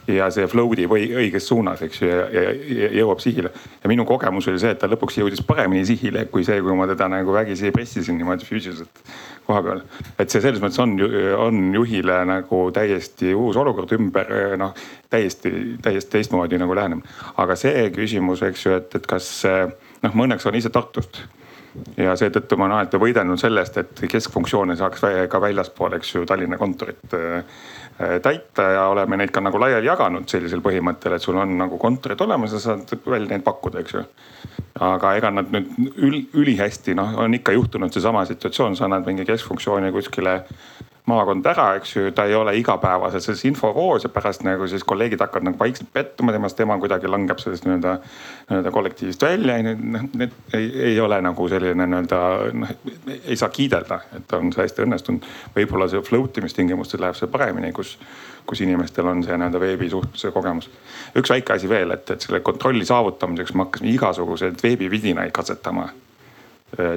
Ja see float ib õiges suunas, eks ju, ja, jõuab sihile. ja minu kogemus oli see, et ta lõpuks jõudis paremini sihile, kui see, kui ma teda nagu vägisi pressisin niimoodi füüsiliselt koha peal. et see selles mõttes on, on juhile nagu täiesti uus olukord ümber, noh täiesti, täiesti teistmoodi nagu lähenema. aga see küsimus, eks ju, et, et kas noh, ma õnneks olen ise Tartust ja seetõttu ma olen alati võidelnud sellest, et keskfunktsioone saaks ka väljaspool, eks ju, Tallinna kontorit täita ja oleme neid ka nagu laiali jaganud sellisel põhimõttel, et sul on nagu kontorid olemas ja saad välja neid pakkuda, eks ju. aga ega nad nüüd ül, ülihästi noh, on ikka juhtunud seesama situatsioon, sa annad mingi keskfunktsiooni kuskile maakond ära, eks ju, ta ei ole igapäevaselt selles infovoos ja pärast nagu siis kolleegid hakkavad nagu vaikselt pettuma temast, tema kuidagi langeb sellest nii-öelda, nii-öelda kollektiivist välja. noh, need ei, ei ole nagu selline nii-öelda noh, ei saa kiidelda, et on see hästi õnnestunud. võib-olla see float imistingimustes läheb see paremini, kus, kus inimestel on see nii-öelda veebisuhtluse kogemus. üks väike asi veel, et, et selle kontrolli saavutamiseks me hakkasime igasuguseid veebividinaid katsetama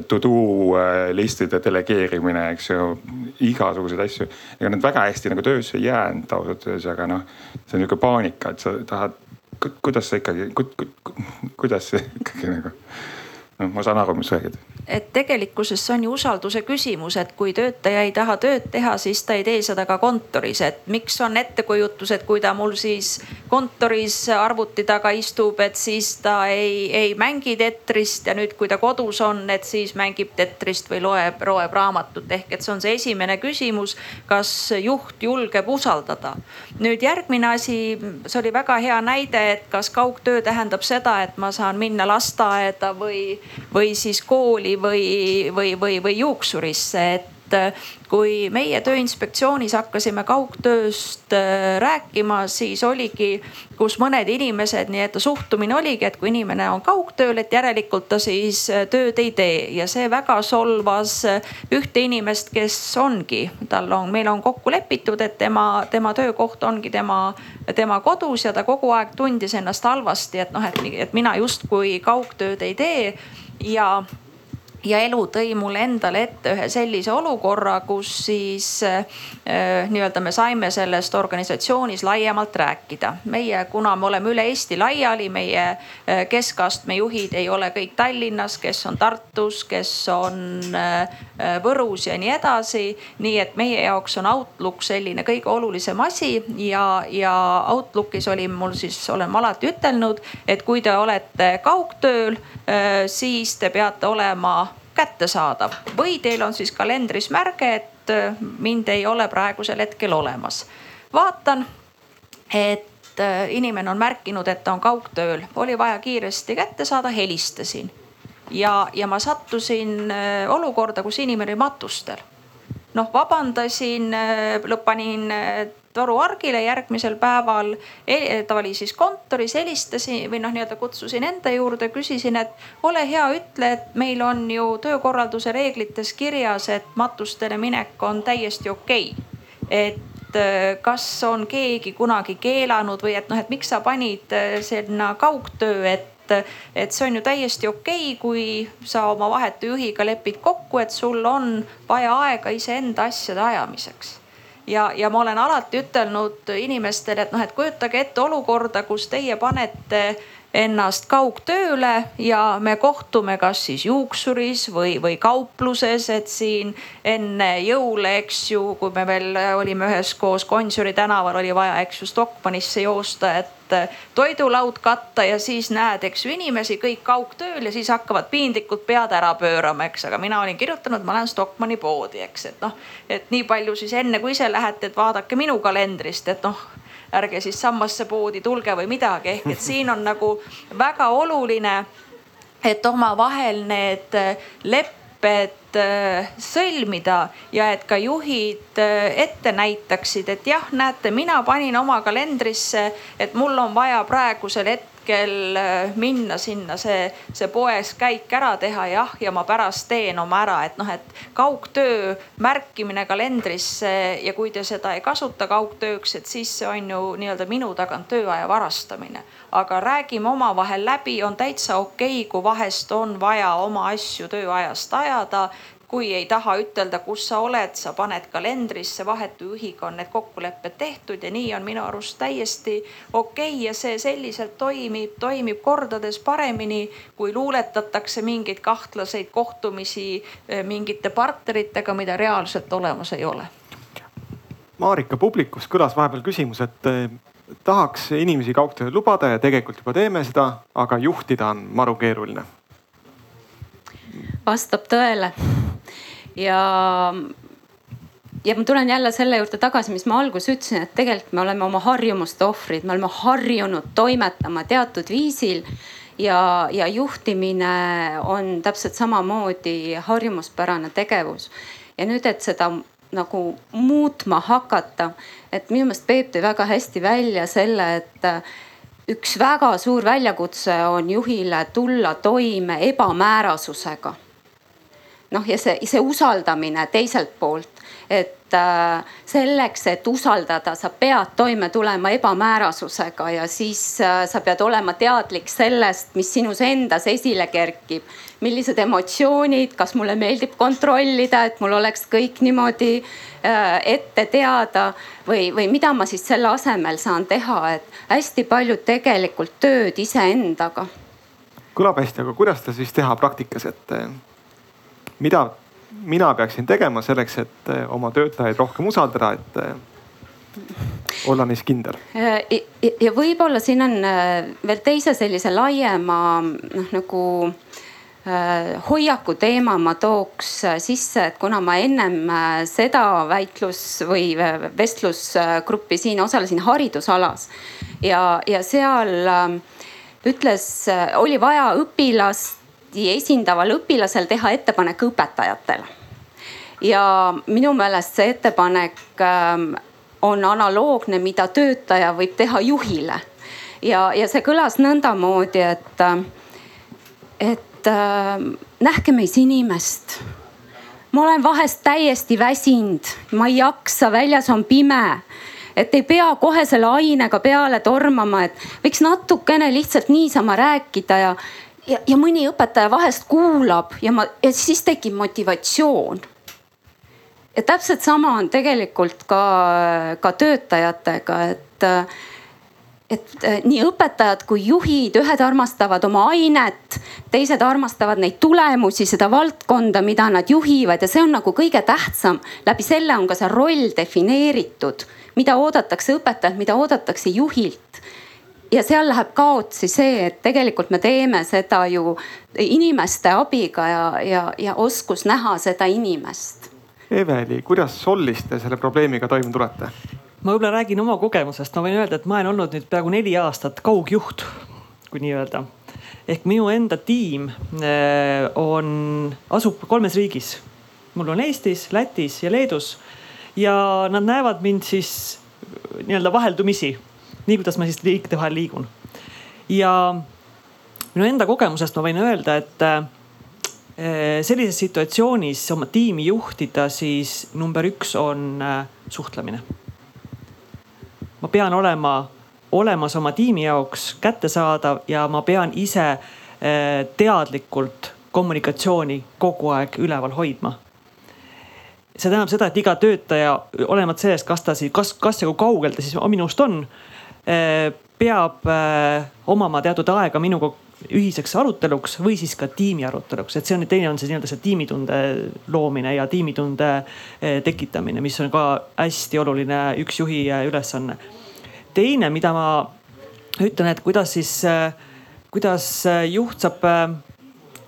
to do äh, listide delegeerimine, eks ju, igasuguseid asju. ega need väga hästi nagu töösse ei jäänud ausalt öeldes, aga noh, see on nihuke paanika, et sa tahad, kuidas sa ikkagi, kuidas see ikkagi nagu noh, ma saan aru, mis sa räägid. Et tegelikkuses see on ju usalduse küsimus, et kui töötaja ei taha tööd teha, siis ta ei tee seda ka kontoris, et miks on ettekujutus, et kui ta mul siis kontoris arvuti taga istub, et siis ta ei, ei mängi tetrist ja nüüd, kui ta kodus on, et siis mängib tetrist või loeb, loeb raamatut. ehk et see on see esimene küsimus, kas juht julgeb usaldada. nüüd järgmine asi, see oli väga hea näide, et kas kaugtöö tähendab seda, et ma saan minna lasteaeda või või siis kooli või, või, või, või juuksurisse, et kui meie Tööinspektsioonis hakkasime kaugtööst äh, rääkima, siis oligi, kus mõned inimesed nii-öelda suhtumine oligi, et kui inimene on kaugtööl, et järelikult ta siis äh, tööd ei tee. Ja see väga solvas äh, ühte inimest, kes ongi, tal on, meil on kokku lepitud, et tema, tema töökoht ongi tema, tema kodus ja ta kogu aeg tundis ennast halvasti, et noh, et mina justkui kaugtööd ei tee. Ja ja elu tõi mulle endale ette ühe sellise olukorra, kus siis äh, nii-öelda me saime sellest organisatsioonis laiemalt rääkida. meie, kuna me oleme üle Eesti laiali, meie äh, keskastme juhid ei ole kõik Tallinnas, kes on Tartus, kes on äh, Võrus ja nii edasi. nii et meie jaoks on Outlook selline kõige olulisem asi ja, ja Outlookis oli mul siis, olen ma alati ütelnud, et kui te olete kaugtööl, siis te peate olema kättesaadav või teil on siis kalendris märge, et äh, mind ei ole praegusel hetkel olemas. vaatan, et äh, inimene on märkinud, et ta on kaugtööl, oli vaja kiiresti kätte saada, helistasin. Ja, ja ma sattusin äh, olukorda, kus inimene oli matustel. noh, vabandasin, panin toruargile järgmisel päeval. ta oli siis kontoris, helistasin või noh, nii-öelda kutsusin enda juurde, küsisin, et ole hea, ütle, et meil on ju töökorralduse reeglites kirjas, et matustele minek on täiesti okei okay.. et äh, kas on keegi kunagi keelanud või et noh, et miks sa panid äh, sinna kaugtöö, et et see on ju täiesti okei okay,, kui sa oma vahetu juhiga lepid kokku, et sul on vaja aega iseenda asjade ajamiseks. Ja, ja ma olen alati ütelnud inimestele, et noh, et kujutage ette olukorda, kus teie panete ennast kaugtööle ja me kohtume kas siis juuksuris või, või kaupluses, et siin enne jõule, eks ju, kui me veel olime üheskoos Gonsiori tänaval, oli vaja, eks ju, Stockmannisse joosta, et toidulaud katta ja siis näed, eks ju, inimesi kõik kaugtööl ja siis hakkavad piinlikult pead ära pöörama, eks, aga mina olin kirjutanud, ma lähen Stockmanni poodi, eks, et noh, et nii palju siis enne kui ise lähete, et vaadake minu kalendrist, et noh ärge siis sammasse poodi tulge või midagi, ehk et siin on nagu väga oluline, et omavahel need lepped kokkulepped äh, sõlmida ja et ka juhid äh, ette näitaksid, et jah, näete, mina panin oma kalendrisse, et mul on vaja praegusel hetkel hetkel äh, minna sinna see, see poes käik ära teha, jah, ja ma pärast teen oma ära, et noh, et kaugtöö märkimine kalendrisse ja kui te seda ei kasuta kaugtööks, et siis see on ju nii-öelda minu tagant tööaja varastamine. aga räägime omavahel läbi, on täitsa okei okay,, kui vahest on vaja oma asju tööajast ajada kui ei taha ütelda, kus sa oled, sa paned kalendrisse, vahetu juhiga on need kokkulepped tehtud ja nii on minu arust täiesti okei okay ja see selliselt toimib, toimib kordades paremini, kui luuletatakse mingeid kahtlaseid kohtumisi eh, mingite partneritega, mida reaalselt olemas ei ole. Marika publikust kõlas vahepeal küsimus, et eh, tahaks inimesi kaugtööd lubada ja tegelikult juba teeme seda, aga juhtida on maru keeruline. vastab tõele ja ja ma tulen jälle selle juurde tagasi, mis ma alguses ütlesin, et tegelikult me oleme oma harjumuste ohvrid, me oleme harjunud toimetama teatud viisil ja, ja juhtimine on täpselt samamoodi harjumuspärane tegevus. ja nüüd, et seda nagu muutma hakata, et minu meelest Peep tõi väga hästi välja selle, et üks väga suur väljakutse on juhile tulla toime ebamäärasusega noh, ja see, see usaldamine teiselt poolt, et äh, selleks, et usaldada, sa pead toime tulema ebamäärasusega ja siis äh, sa pead olema teadlik sellest, mis sinus endas esile kerkib. millised emotsioonid, kas mulle meeldib kontrollida, et mul oleks kõik niimoodi äh, ette teada või, või mida ma siis selle asemel saan teha, et hästi palju tegelikult tööd iseendaga. kõlab hästi, aga kuidas seda siis teha praktikas, et mida mina peaksin tegema selleks, et eh, oma töötajaid rohkem usaldada, et eh, olla neis kindel? ja võib-olla siin on eh, veel teise sellise laiema noh nagu hoiaku teema ma tooks sisse, et kuna ma ennem seda väitlus või vestlusgruppi siin osalesin haridusalas ja, ja seal ütles, oli vaja õpilast Eesti esindaval õpilasel teha ettepanek õpetajatele. ja minu meelest see ettepanek ähm, on analoogne, mida töötaja võib teha juhile. ja, ja see kõlas nõndamoodi, et, äh, et äh, nähke meis inimest. ma olen vahest täiesti väsinud, ma ei jaksa, väljas on pime et ei pea kohe selle ainega peale tormama, et võiks natukene lihtsalt niisama rääkida ja, ja, ja mõni õpetaja vahest kuulab ja ma, ja siis tekib motivatsioon. ja täpselt sama on tegelikult ka, ka töötajatega, et, et nii õpetajad kui juhid, ühed armastavad oma ainet, teised armastavad neid tulemusi, seda valdkonda, mida nad juhivad ja see on nagu kõige tähtsam. läbi selle on ka see roll defineeritud, mida oodatakse õpetajalt, mida oodatakse juhilt ja seal läheb kaotsi see, et tegelikult me teeme seda ju inimeste abiga ja, ja, ja oskus näha seda inimest. Eveli, kuidas Sollis te selle probleemiga toime tulete? ma võib-olla räägin oma kogemusest, ma võin öelda, et ma olen olnud nüüd peaaegu neli aastat kaugjuht, kui nii öelda. ehk minu enda tiim äh, on, asub kolmes riigis. mul on Eestis, Lätis ja Leedus ja nad näevad mind siis nii-öelda vaheldumisi nii kuidas ma siis riikide vahel liigun. ja minu enda kogemusest ma võin öelda, et eh, sellises situatsioonis oma tiimi juhtida, siis number üks on eh, suhtlemine. ma pean olema olemas oma tiimi jaoks kättesaadav ja ma pean ise eh, teadlikult kommunikatsiooni kogu aeg üleval hoidma see tähendab seda, et iga töötaja, olenemata sellest, kas ta siis, kas, kas ja kui kaugel ta siis minust on, peab äh, omama teatud aega minuga ühiseks aruteluks või siis ka tiimi aruteluks, et see on, teine on see nii-öelda see tiimitunde loomine ja tiimitunde äh, tekitamine, mis on ka hästi oluline üks juhi ülesanne. teine, mida ma ütlen, et kuidas siis, kuidas juht saab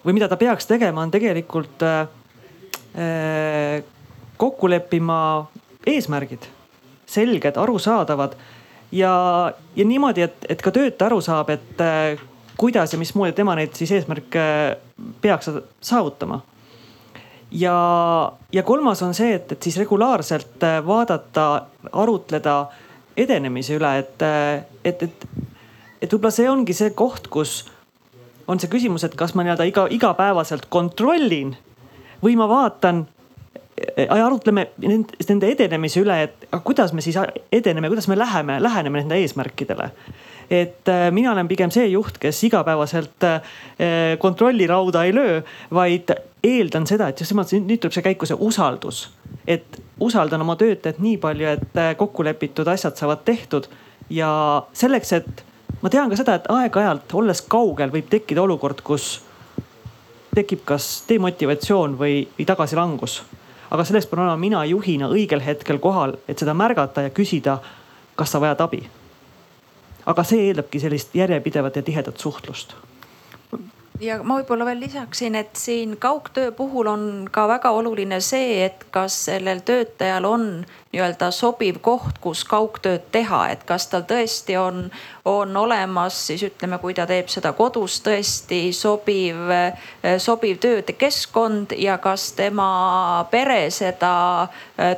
või mida ta peaks tegema, on tegelikult kokku leppima eesmärgid, selged, arusaadavad ja, ja niimoodi, et, et ka töötaja aru saab, et äh, kuidas ja mismoodi tema neid siis eesmärke äh, peaks saavutama. ja, ja kolmas on see, et, et siis regulaarselt äh, vaadata, arutleda edenemise üle, et, et, et, et võib-olla see ongi see koht, kus on see küsimus, et kas ma nii-öelda iga, igapäevaselt kontrollin või ma vaatan arutleme nende edenemise üle, et kuidas me siis edeneme, kuidas me läheme, läheneme nende eesmärkidele et äh, mina olen pigem see juht, kes igapäevaselt äh, kontrollirauda ei löö, vaid eeldan seda, et just nimelt nüüd tuleb see käiku see usaldus. et usaldan oma töötajat nii palju, et äh, kokku lepitud asjad saavad tehtud ja selleks, et ma tean ka seda, et aeg-ajalt olles kaugel võib tekkida olukord, kus tekib kas demotivatsioon või, või tagasilangus. Aga selleks pean olema mina juhina õigel hetkel kohal, et seda märgata ja küsida, kas sa vajad abi. Aga see eeldabki sellist järjepidevat ja tihedat suhtlust ja ma võib-olla veel lisaksin, et siin kaugtöö puhul on ka väga oluline see, et kas sellel töötajal on nii-öelda sobiv koht, kus kaugtööd teha, et kas tal tõesti on, on olemas siis ütleme, kui ta teeb seda kodus tõesti sobiv, sobiv töökeskkond ja kas tema pere seda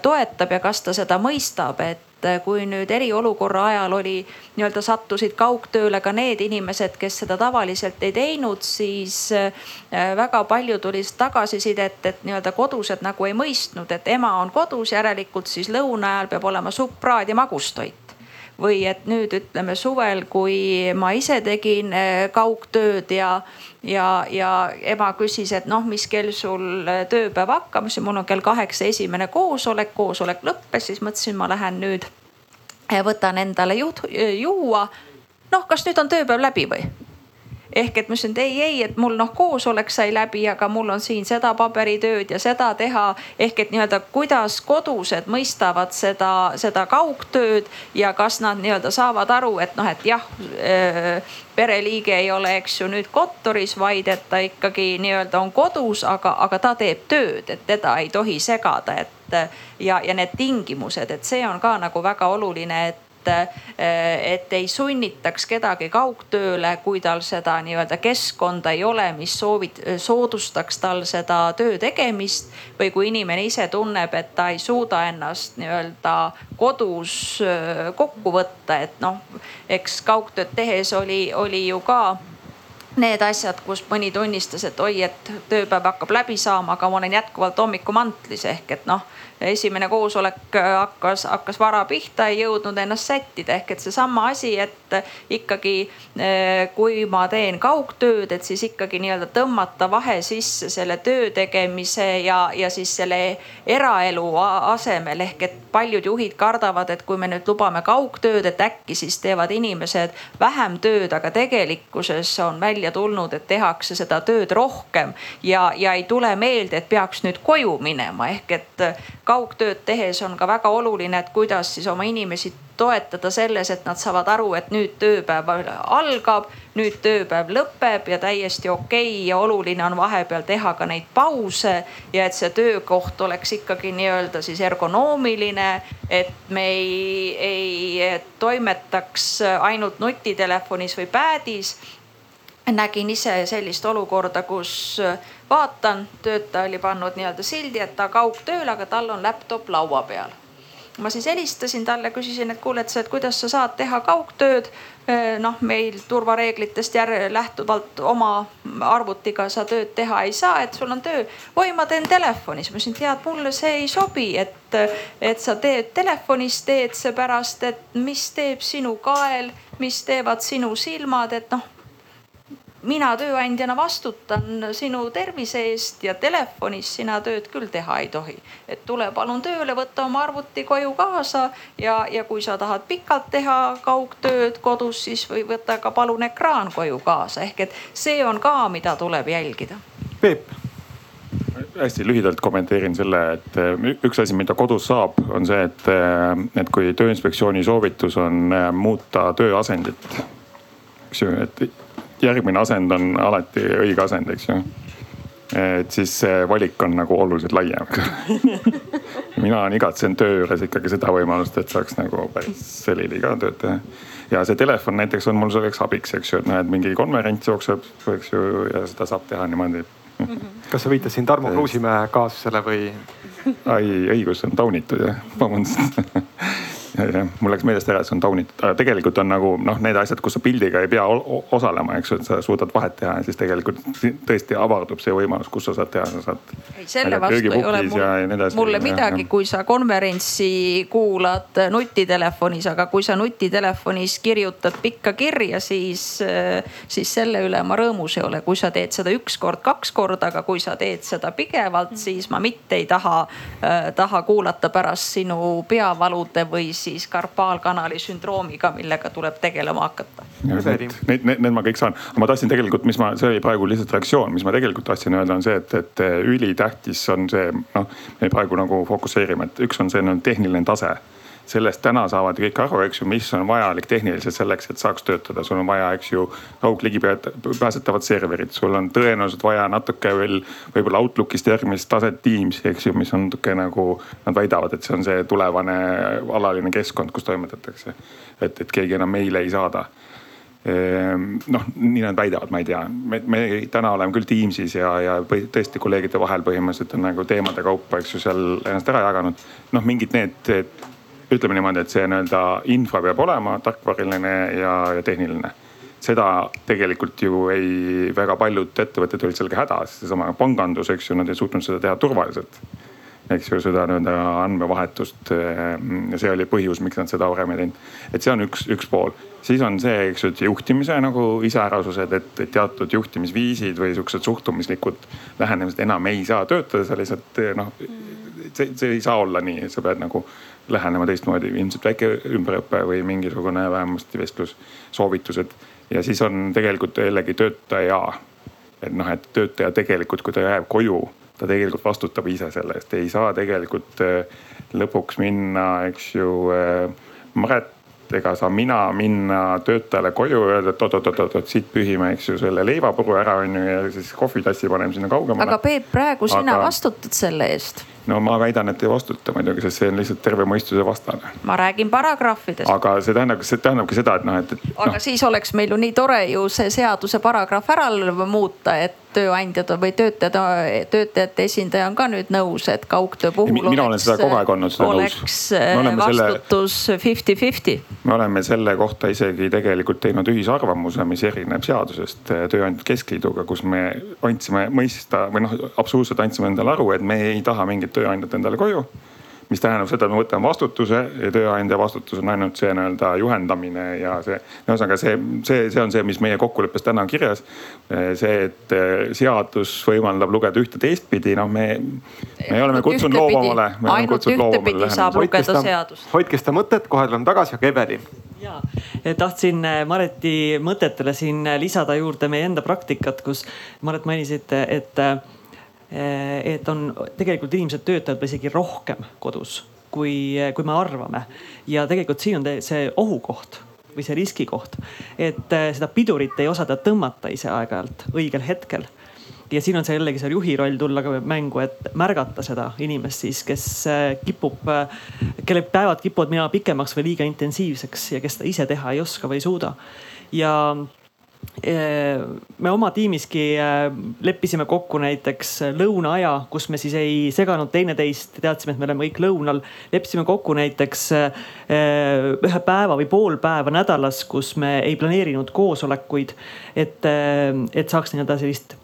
toetab ja kas ta seda mõistab, et et kui nüüd eriolukorra ajal oli nii-öelda sattusid kaugtööle ka need inimesed, kes seda tavaliselt ei teinud, siis äh, väga palju tuli tagasisidet, et nii-öelda kodused nagu ei mõistnud, et ema on kodus, järelikult siis lõuna ajal peab olema supp, praad ja magustoit või et nüüd ütleme suvel, kui ma ise tegin äh, kaugtööd ja, ja, ja ema küsis, et noh, mis kell sul äh, tööpäev hakkab, ütlesin, mul on kell kaheksa esimene koosolek, koosolek lõppes, siis mõtlesin, ma lähen nüüd võtan endale juht, juua. noh, kas nüüd on tööpäev läbi või? Ehk et ma ütlesin, et ei, ei, et mul noh, koosolek sai läbi, aga mul on siin seda paberitööd ja seda teha. ehk et nii-öelda, kuidas kodused mõistavad seda, seda kaugtööd ja kas nad nii-öelda saavad aru, et noh, et jah äh, pereliige ei ole, eks ju nüüd kontoris, vaid et ta ikkagi nii-öelda on kodus, aga, aga ta teeb tööd, et teda ei tohi segada, et ja, ja need tingimused, et see on ka nagu väga oluline, et et ei sunnitaks kedagi kaugtööle, kui tal seda nii-öelda keskkonda ei ole, mis soovit-, soodustaks tal seda töö tegemist. või kui inimene ise tunneb, et ta ei suuda ennast nii-öelda kodus kokku võtta, et noh, eks kaugtööd tehes oli, oli ju ka need asjad, kus mõni tunnistas, et oi, et tööpäev hakkab läbi saama, aga ma olen jätkuvalt hommikumantlis ehk et noh esimene koosolek äh, hakkas, hakkas vara pihta, ei jõudnud ennast sättida. Ehk et seesama asi, et ikkagi äh, kui ma teen kaugtööd, et siis ikkagi nii-öelda tõmmata vahe sisse selle töö tegemise ja, ja siis selle eraelu asemel. Ehk et paljud juhid kardavad, et kui me nüüd lubame kaugtööd, et äkki siis teevad inimesed vähem tööd, aga tegelikkuses on välja tulnud, et tehakse seda tööd rohkem ja, ja ei tule meelde, et peaks nüüd koju minema. Ehk et kaugtööd tehes on ka väga oluline, et kuidas siis oma inimesi toetada selles, et nad saavad aru, et nüüd tööpäev algab, nüüd tööpäev lõpeb ja täiesti okei okay ja oluline on vahepeal teha ka neid pause ja et see töökoht oleks ikkagi nii-öelda siis ergonoomiline, et me ei, ei toimetaks ainult nutitelefonis või pad'is nägin ise sellist olukorda, kus äh, vaatan, töötaja oli pannud nii-öelda sildi, et ta kaugtööl, aga tal on laptop laua peal. ma siis helistasin talle, küsisin, et kuule, et sa, et kuidas sa saad teha kaugtööd. Äh, noh, meil turvareeglitest järele lähtuvalt oma arvutiga sa tööd teha ei saa, et sul on töö. oi, ma teen telefonis, ma ütlesin, tead, mulle see ei sobi, et, et sa teed telefonis, teed seepärast, et mis teeb sinu kael, mis teevad sinu silmad, et noh mina tööandjana vastutan sinu tervise eest ja telefonis sina tööd küll teha ei tohi. et tule palun tööle, võta oma arvuti koju kaasa ja, ja kui sa tahad pikalt teha kaugtööd kodus, siis või võta ka palun ekraan koju kaasa, ehk et see on ka, mida tuleb jälgida. Peep hästi lühidalt kommenteerin selle, et äh, üks asi, mida kodus saab, on see, et, äh, et kui tööinspektsiooni soovitus on äh, muuta tööasendit. eks ju, et järgmine asend on alati õige asend, eks ju. et siis see valik on nagu oluliselt laiem (laughs) mina on igatsen töö juures ikkagi seda võimalust, et saaks nagu päris selili ka tööd teha. ja see telefon näiteks on mul selleks abiks, eks ju, et et mingi konverents jookseb, eks ju, ja seda saab teha niimoodi (laughs) kas sa viitasid siin Tarmo Kruusimäe kaasusele või? ai, õigus on taunitud jah, vabandust (laughs) mul läks meelest ära, et see on taunitud, aga tegelikult on nagu noh, need asjad, kus sa pildiga ei pea osalema, eks ju, et sa suudad vahet teha ja siis tegelikult tõesti avardub see võimalus, kus sa saad teha, sa saad. ei, selle vastu ei ole mul, mulle midagi, kui sa konverentsi kuulad nutitelefonis, aga kui sa nutitelefonis kirjutad pikka kirja, siis, siis selle üle ma rõõmus ei ole. kui sa teed seda üks kord, kaks korda, aga kui sa teed seda pidevalt, siis ma mitte ei taha äh,, taha kuulata pärast sinu peavalude või siis siis karpaalkanali sündroomiga, millega tuleb tegelema hakata. Need, need, need ma kõik saan, aga ma tahtsin tegelikult, mis ma, see oli praegu lihtsalt reaktsioon, mis ma tegelikult tahtsin öelda, on see, et, et ülitähtis on see, noh, me praegu nagu fokusseerime, et üks on see no, tehniline tase sellest täna saavad kõik aru, eks ju, mis on vajalik tehniliselt selleks, et saaks töötada. sul on vaja, eks ju, kaugligipääsetavat serverit, sul on tõenäoliselt vaja natuke veel võib-olla Outlookist järgmist taset Teams'i, eks ju, mis on natuke nagu nad väidavad, et see on see tulevane alaline keskkond, kus toimetatakse. et, et keegi enam meile ei saada ehm, noh, nii nad väidavad, ma ei tea, me, me täna oleme küll Teams'is ja, ja tõesti kolleegide vahel põhimõtteliselt on nagu teemade kaupa, eks ju, seal ennast ära jaganud. noh, mingid need ütleme niimoodi, et see nii-öelda infra peab olema tarkvariline ja, ja tehniline. seda tegelikult ju ei, väga paljud ettevõtted olid sellega hädas, seesama pangandus, eks ju, nad ei suutnud seda teha turvaliselt. eks ju, seda nii-öelda andmevahetust. see oli põhjus, miks nad seda varem ei teinud. et see on üks, üks pool, siis on see, eks ju, et juhtimise nagu iseärasused, et teatud juhtimisviisid või siuksed suhtumislikud lähenemised enam ei saa töötada, sa lihtsalt noh, see, see ei saa olla nii, sa pead nagu lähenema teistmoodi, ilmselt väike ümberõpe või mingisugune vähemasti vestlus, soovitused. ja siis on tegelikult jällegi töötaja. et noh, et töötaja tegelikult, kui ta jääb koju, ta tegelikult vastutab ise selle eest, ei saa tegelikult äh, lõpuks minna, eks ju. Äh, Maret ega saa mina minna töötajale koju ja öelda, et oot-oot-oot, siit pühime, eks ju, selle leivapuru ära on ju ja siis kohvitassi paneme sinna kaugemale. aga Peep, praegu sina aga... vastutad selle eest no ma väidan, et ei vastuta muidugi, sest see on lihtsalt terve mõistuse vastane. ma räägin paragrahvidest. aga see tähendab, see tähendabki seda, et noh, et, et. aga no. siis oleks meil ju nii tore ju see seaduse paragrahv ära muuta, et tööandjad või töötajad, töötajate esindaja on ka nüüd nõus, et kaugtöö puhul. mina olen seda kogu aeg olnud seda nõus. oleks vastutus fifty-fifty. me oleme selle kohta isegi tegelikult teinud ühisarvamuse, mis erineb seadusest Tööandjate Keskliiduga, kus me andsime mõista või noh, absoluutselt andsime endale aru, et me ei taha mingit tööandjat endale koju mis tähendab seda, et me võtame vastutuse ja tööandja vastutus on ainult see nii-öelda juhendamine ja see. ühesõnaga see, see, see on see, mis meie kokkuleppes täna on kirjas. see, et eh, seadus võimaldab lugeda ühte teistpidi, noh, me, me oleme kutsunud loobumale. ainult ühtepidi saab lugeda seadust. hoidke seda mõtet, kohe tuleme tagasi, aga Eveli ja tahtsin eh, Mareti mõtetele siin lisada juurde meie enda praktikat, kus Maret mainisite, et Eh, et on tegelikult inimesed töötavad isegi rohkem kodus, kui, kui me arvame. ja tegelikult siin on see ohukoht või see riskikoht, et eh, seda pidurit ei osata tõmmata ise aeg-ajalt õigel hetkel ja siin on see jällegi see juhi roll tulla ka mängu, et märgata seda inimest siis, kes eh, kipub, kelle päevad kipuvad minema pikemaks või liiga intensiivseks ja kes seda ise teha ei oska või ei suuda. ja me oma tiimiski äh, leppisime kokku näiteks lõunaaja, kus me siis ei seganud teineteist, teadsime, et me oleme kõik lõunal. leppisime kokku näiteks äh, ühe päeva või pool päeva nädalas, kus me ei planeerinud koosolekuid. et, äh, et saaks nii-öelda sellist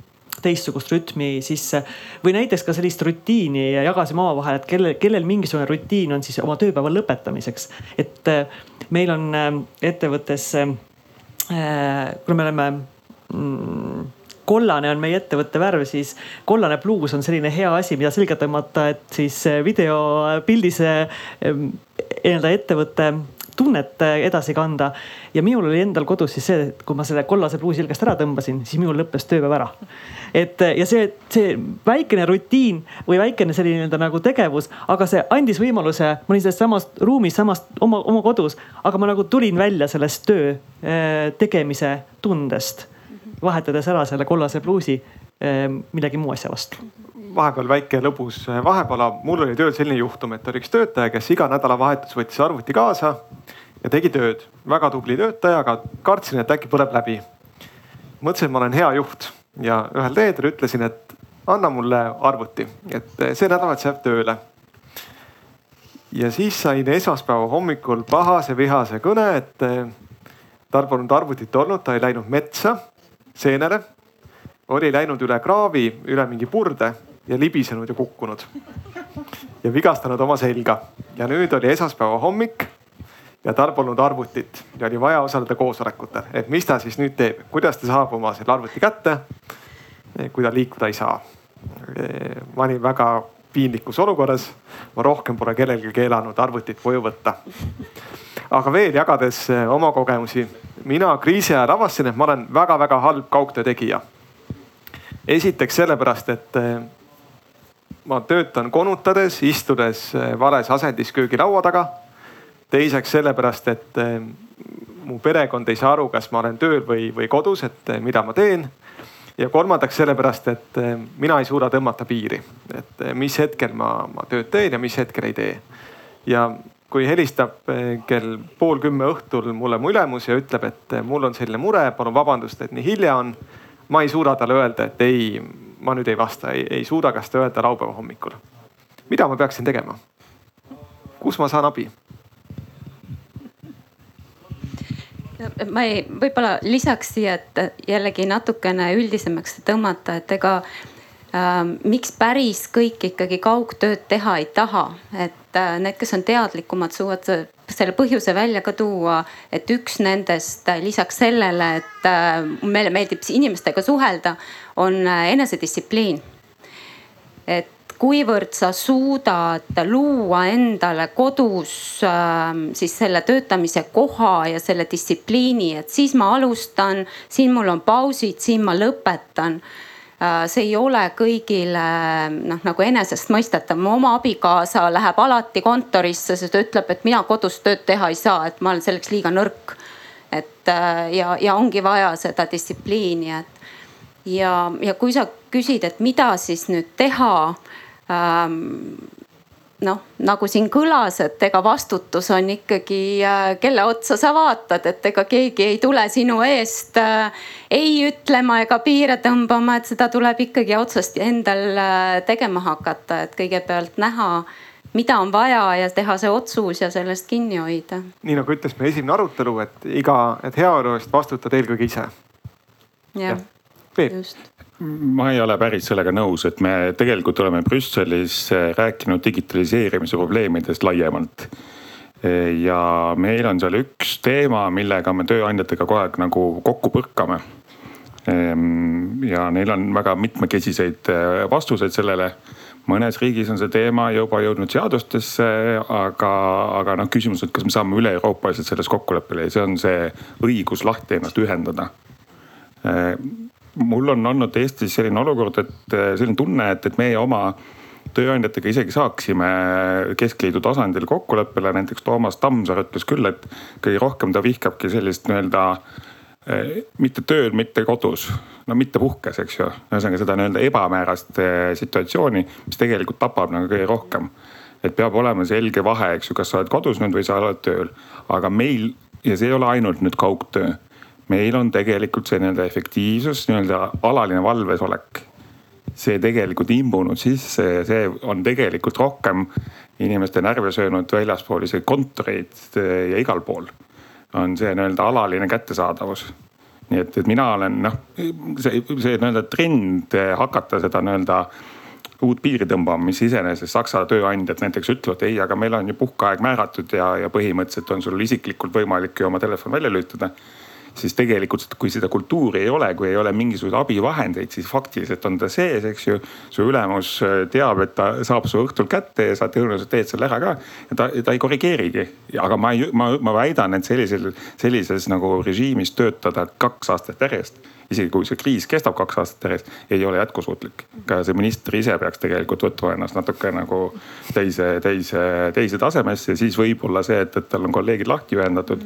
teistsugust rütmi sisse või näiteks ka sellist rutiini ja jagasime omavahel, et kellel, kellel mingisugune rutiin on siis oma tööpäeva lõpetamiseks. et meil on ettevõttes Äh, kuna me oleme mm, kollane on meie ettevõtte värv, siis kollane pluus on selline hea asi, mida selga tõmmata, et siis äh, videopildis äh, nii-öelda ettevõtte tunnet edasi kanda. ja minul oli endal kodus siis see, et kui ma selle kollase pluusi selgast ära tõmbasin, siis minul lõppes tööpäev ära. et ja see, see väikene rutiin või väikene selline nii-öelda nagu tegevus, aga see andis võimaluse, ma olin selles samas ruumis, samas oma, oma kodus, aga ma nagu tulin välja sellest töö eh, tegemise tundest, vahetades ära selle kollase pluusi millegi muu asja vastu vahepeal väike lõbus vahepala. mul oli tööl selline juhtum, et oli üks töötaja, kes iga nädalavahetus võttis arvuti kaasa ja tegi tööd. väga tubli töötaja, aga kartsin, et äkki põleb läbi. mõtlesin, et ma olen hea juht ja ühel reedel ütlesin, et anna mulle arvuti, et see nädalavahetus jääb tööle. ja siis sain esmaspäeva hommikul pahase vihase kõne, et tal polnud arvutit olnud, ta oli läinud metsa seenele. Oli läinud üle kraavi, üle mingi purde ja libisenud ja kukkunud. ja vigastanud oma selga ja nüüd oli esmaspäeva hommik ja tal polnud arvutit ja oli vaja osaleda koosolekutel, et mis ta siis nüüd teeb, kuidas ta saab oma selle arvuti kätte, kui ta liikuda ei saa. ma olin väga piinlikus olukorras, ma rohkem pole kellelgi keelanud arvutit koju võtta. aga veel jagades oma kogemusi, mina kriisi ajal avastasin, et ma olen väga-väga halb kaugtöö tegija. Esiteks sellepärast, et ma töötan konutades, istudes vales asendis köögilaua taga teiseks sellepärast, et eh, mu perekond ei saa aru, kas ma olen tööl või, või kodus, et mida ma teen. ja kolmandaks sellepärast, et mina ei suuda tõmmata piiri, et mis hetkel ma, ma tööd teen ja mis hetkel ei tee. ja kui helistab kell pool kümme õhtul mulle mu ülemus ja ütleb, et mul on selline mure, palun vabandust, et nii hilja on. Ma ei suuda talle öelda, et ei, ma nüüd ei vasta, ei suuda ka seda öelda laupäeva hommikul. mida ma peaksin tegema? kus ma saan abi? ma ei, võib-olla lisaks siia, et jällegi natukene üldisemaks tõmmata, et ega miks päris kõik ikkagi kaugtööd teha ei taha, et äh, need, kes on teadlikumad, suudavad selle põhjuse välja ka tuua, et üks nendest äh, lisaks sellele, et äh, meile meeldib inimestega suhelda, on enesedistsipliin. et kuivõrd sa suudad luua endale kodus äh, siis selle töötamise koha ja selle distsipliini, et siis ma alustan, siin mul on pausid, siin ma lõpetan. See ei ole kõigile noh, nagu enesestmõistetav. mu oma abikaasa läheb alati kontorisse, sest ta ütleb, et mina kodus tööd teha ei saa, et ma olen selleks liiga nõrk. et äh, ja, ja ongi vaja seda distsipliini, et ja, ja kui sa küsid, et mida siis nüüd teha Ähm, noh, nagu siin kõlas, et ega vastutus on ikkagi, äh, kelle otsa sa vaatad, et ega keegi ei tule sinu eest äh, ei ütlema ega piire tõmbama, et seda tuleb ikkagi otsast endal äh, tegema hakata, et kõigepealt näha mida on vaja ja teha see otsus ja sellest kinni hoida. nii nagu ütles meie esimene arutelu, et iga, et heaolu eest vastutad eelkõige ise. jah ja., just ma ei ole päris sellega nõus, et me tegelikult oleme Brüsselis eh, rääkinud digitaliseerimise probleemidest laiemalt. Eh, ja meil on seal üks teema, millega me tööandjatega kogu aeg nagu kokku põrkame. Ehm, ja neil on väga mitmekesiseid eh, vastuseid sellele mõnes riigis on see teema juba jõudnud seadustesse, aga, aga noh, küsimus, et kas me saame üle-euroopaliselt selles kokkuleppele ja see on see õigus lahti ennast ühendada mul on olnud Eestis selline olukord, et äh, selline tunne, et, et meie oma tööandjatega isegi saaksime keskliidu tasandil kokkuleppele, näiteks Toomas Tammsaar ütles küll, et kõige rohkem ta vihkabki sellist nii-öelda äh, mitte tööl, mitte kodus, no mitte puhkes, eks ju. ühesõnaga seda nii-öelda ebamäärast äh, situatsiooni, mis tegelikult tapab nagu kõige rohkem. et peab olema selge vahe, eks ju, kas sa oled kodus nüüd või sa oled tööl, aga meil ja see ei ole ainult nüüd kaugtöö meil on tegelikult see nii-öelda efektiivsus, nii-öelda alaline valvesolek. see tegelikult imbunud sisse ja see on tegelikult rohkem inimeste närve söönud väljaspool isegi kontoreid eh, ja igal pool. on see nii-öelda alaline kättesaadavus. nii et, et mina olen noh, see, see nii-öelda trend eh, hakata seda nii-öelda uut piiri tõmbama, mis iseenesest Saksa tööandjad näiteks ütlevad, ei, aga meil on ju puhkeaeg määratud ja, ja põhimõtteliselt on sul isiklikult võimalik ju oma telefon välja lülitada siis tegelikult, kui seda kultuuri ei ole, kui ei ole mingisuguseid abivahendeid, siis faktiliselt on ta sees, eks ju. su ülemus äh, teab, et ta saab su õhtul kätte ja sa tõenäoliselt teed selle ära ka. ja ta, ta ei korrigeerigi, aga ma ei, ma, ma väidan, et sellisel, sellises nagu režiimis töötada kaks aastat järjest isegi kui see kriis kestab kaks aastat järjest, ei ole jätkusuutlik. ka see minister ise peaks tegelikult võtma ennast natuke nagu teise, teise, teise tasemesse siis võib-olla see, et, et tal on kolleegid lahti ühendatud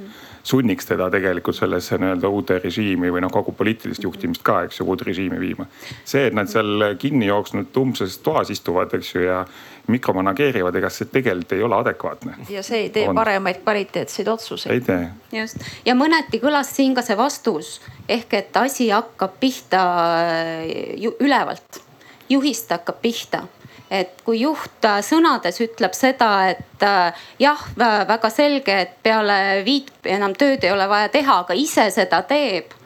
sunniks teda tegelikult sellesse nii-öelda uude režiimi või noh, kogu poliitilist juhtimist ka, eks ju, uude režiimi viima. see, et nad seal kinni jooksnud umbses toas istuvad, eks ju, ja mikromanageerivad, ega see tegelikult ei ole adekvaatne. ja see ei tee on. paremaid kvaliteetseid otsuseid. ei tee. just ja mõneti kõlas siin ka see vastus ehk et asi hakkab pihta äh, ülevalt juhist hakkab pihta et kui juht äh, sõnades ütleb seda, et äh, jah, väga selge, et peale viit enam tööd ei ole vaja teha, aga ise seda teeb,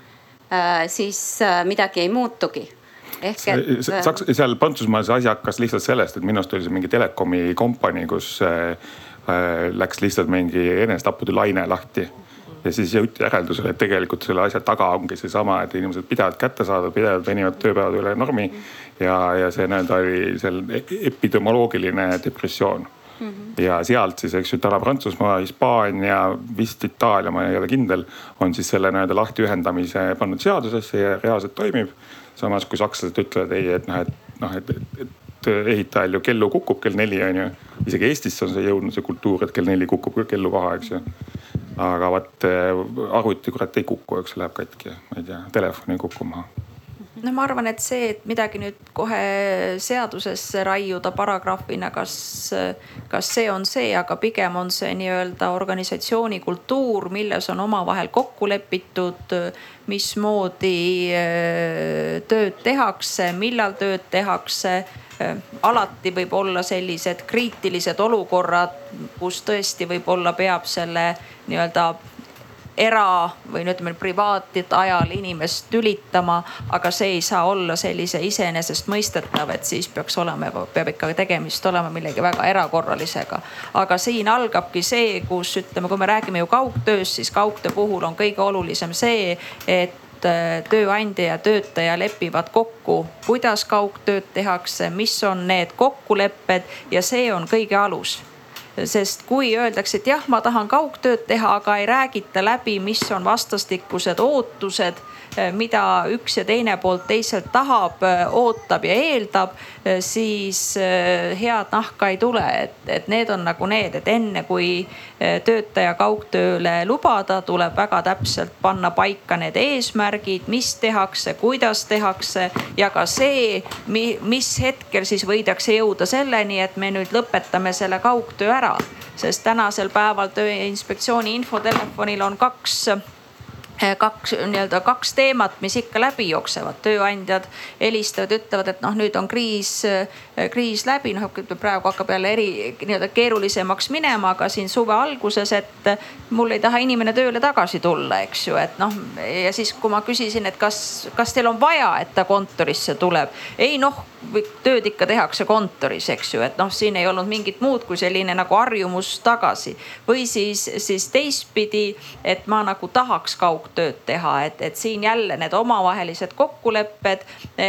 siis midagi ei muutugi ehk et. Saks-, seal Prantsusmaal see asi hakkas lihtsalt sellest, et minu arust oli see mingi telekomi kompanii, kus äh, läks lihtsalt mingi enesetappude laine lahti ja siis jõuti järeldusele, et tegelikult selle asja taga ongi seesama, et inimesed pidevalt kättesaadavad, pidevalt venivad tööpäevad üle normi ja, ja see nii-öelda oli seal epidemioloogiline depressioon mm. -hmm. ja sealt siis, eks ju, täna Prantsusmaa, Hispaania, vist Itaalia, ma ei ole kindel, on siis selle nii-öelda lahtiühendamise pannud seadusesse ja reaalselt toimib. Samas kui sakslased ütlevad ei, et noh, et noh, et, et, et ehitajal ju kellu kukub kell neli on ju. isegi Eestisse on see jõudnud see kultuur, et kell neli kukub kellu maha, eks ju. aga vot arvuti kurat ei kuku, eks läheb katki, ma ei tea, telefon ei kuku maha no ma arvan, et see, et midagi nüüd kohe seadusesse raiuda paragrahvina, kas, kas see on see, aga pigem on see nii-öelda organisatsiooni kultuur, milles on omavahel kokku lepitud, mismoodi äh, tööd tehakse, millal tööd tehakse. Alati võib olla sellised kriitilised olukorrad, kus tõesti võib-olla peab selle nii-öelda era või no ütleme privaatajal inimest tülitama, aga see ei saa olla sellise iseenesestmõistetav, et siis peaks olema, peab ikka tegemist olema millegi väga erakorralisega. aga siin algabki see, kus ütleme, kui me räägime ju kaugtööst, siis kaugtöö puhul on kõige olulisem see, et äh, tööandja ja töötaja lepivad kokku, kuidas kaugtööd tehakse, mis on need kokkulepped ja see on kõige alus sest kui öeldakse, et jah, ma tahan kaugtööd teha, aga ei räägita läbi, mis on vastastikused ootused Eh, mida üks ja teine pool teiselt tahab, eh, ootab ja eeldab, eh, siis head nahka ei tule. et, et need on nagu need, et enne kui töötaja kaugtööle lubada, tuleb väga täpselt panna paika need eesmärgid, mis tehakse, kuidas tehakse ja ka see, mis hetkel siis võidakse jõuda selleni, et me nüüd lõpetame selle kaugtöö ära. Sest tänasel päeval Tööinspektsiooni infotelefonil on kaks Eh, kaks nii-öelda kaks teemat, mis ikka läbi jooksevad. tööandjad helistavad, ütlevad, et noh, nüüd on kriis, eh, kriis läbi, noh praegu hakkab jälle eri nii-öelda keerulisemaks minema, aga siin suve alguses, et mul ei taha inimene tööle tagasi tulla, eks ju, et noh. ja siis, kui ma küsisin, et kas, kas teil on vaja, et ta kontorisse tuleb. ei noh, tööd ikka tehakse kontoris, eks ju, et noh, siin ei olnud mingit muud kui selline nagu harjumus tagasi. või siis, siis teistpidi, et ma nagu tahaks kaugtööd tööd teha, et, et siin jälle need omavahelised kokkulepped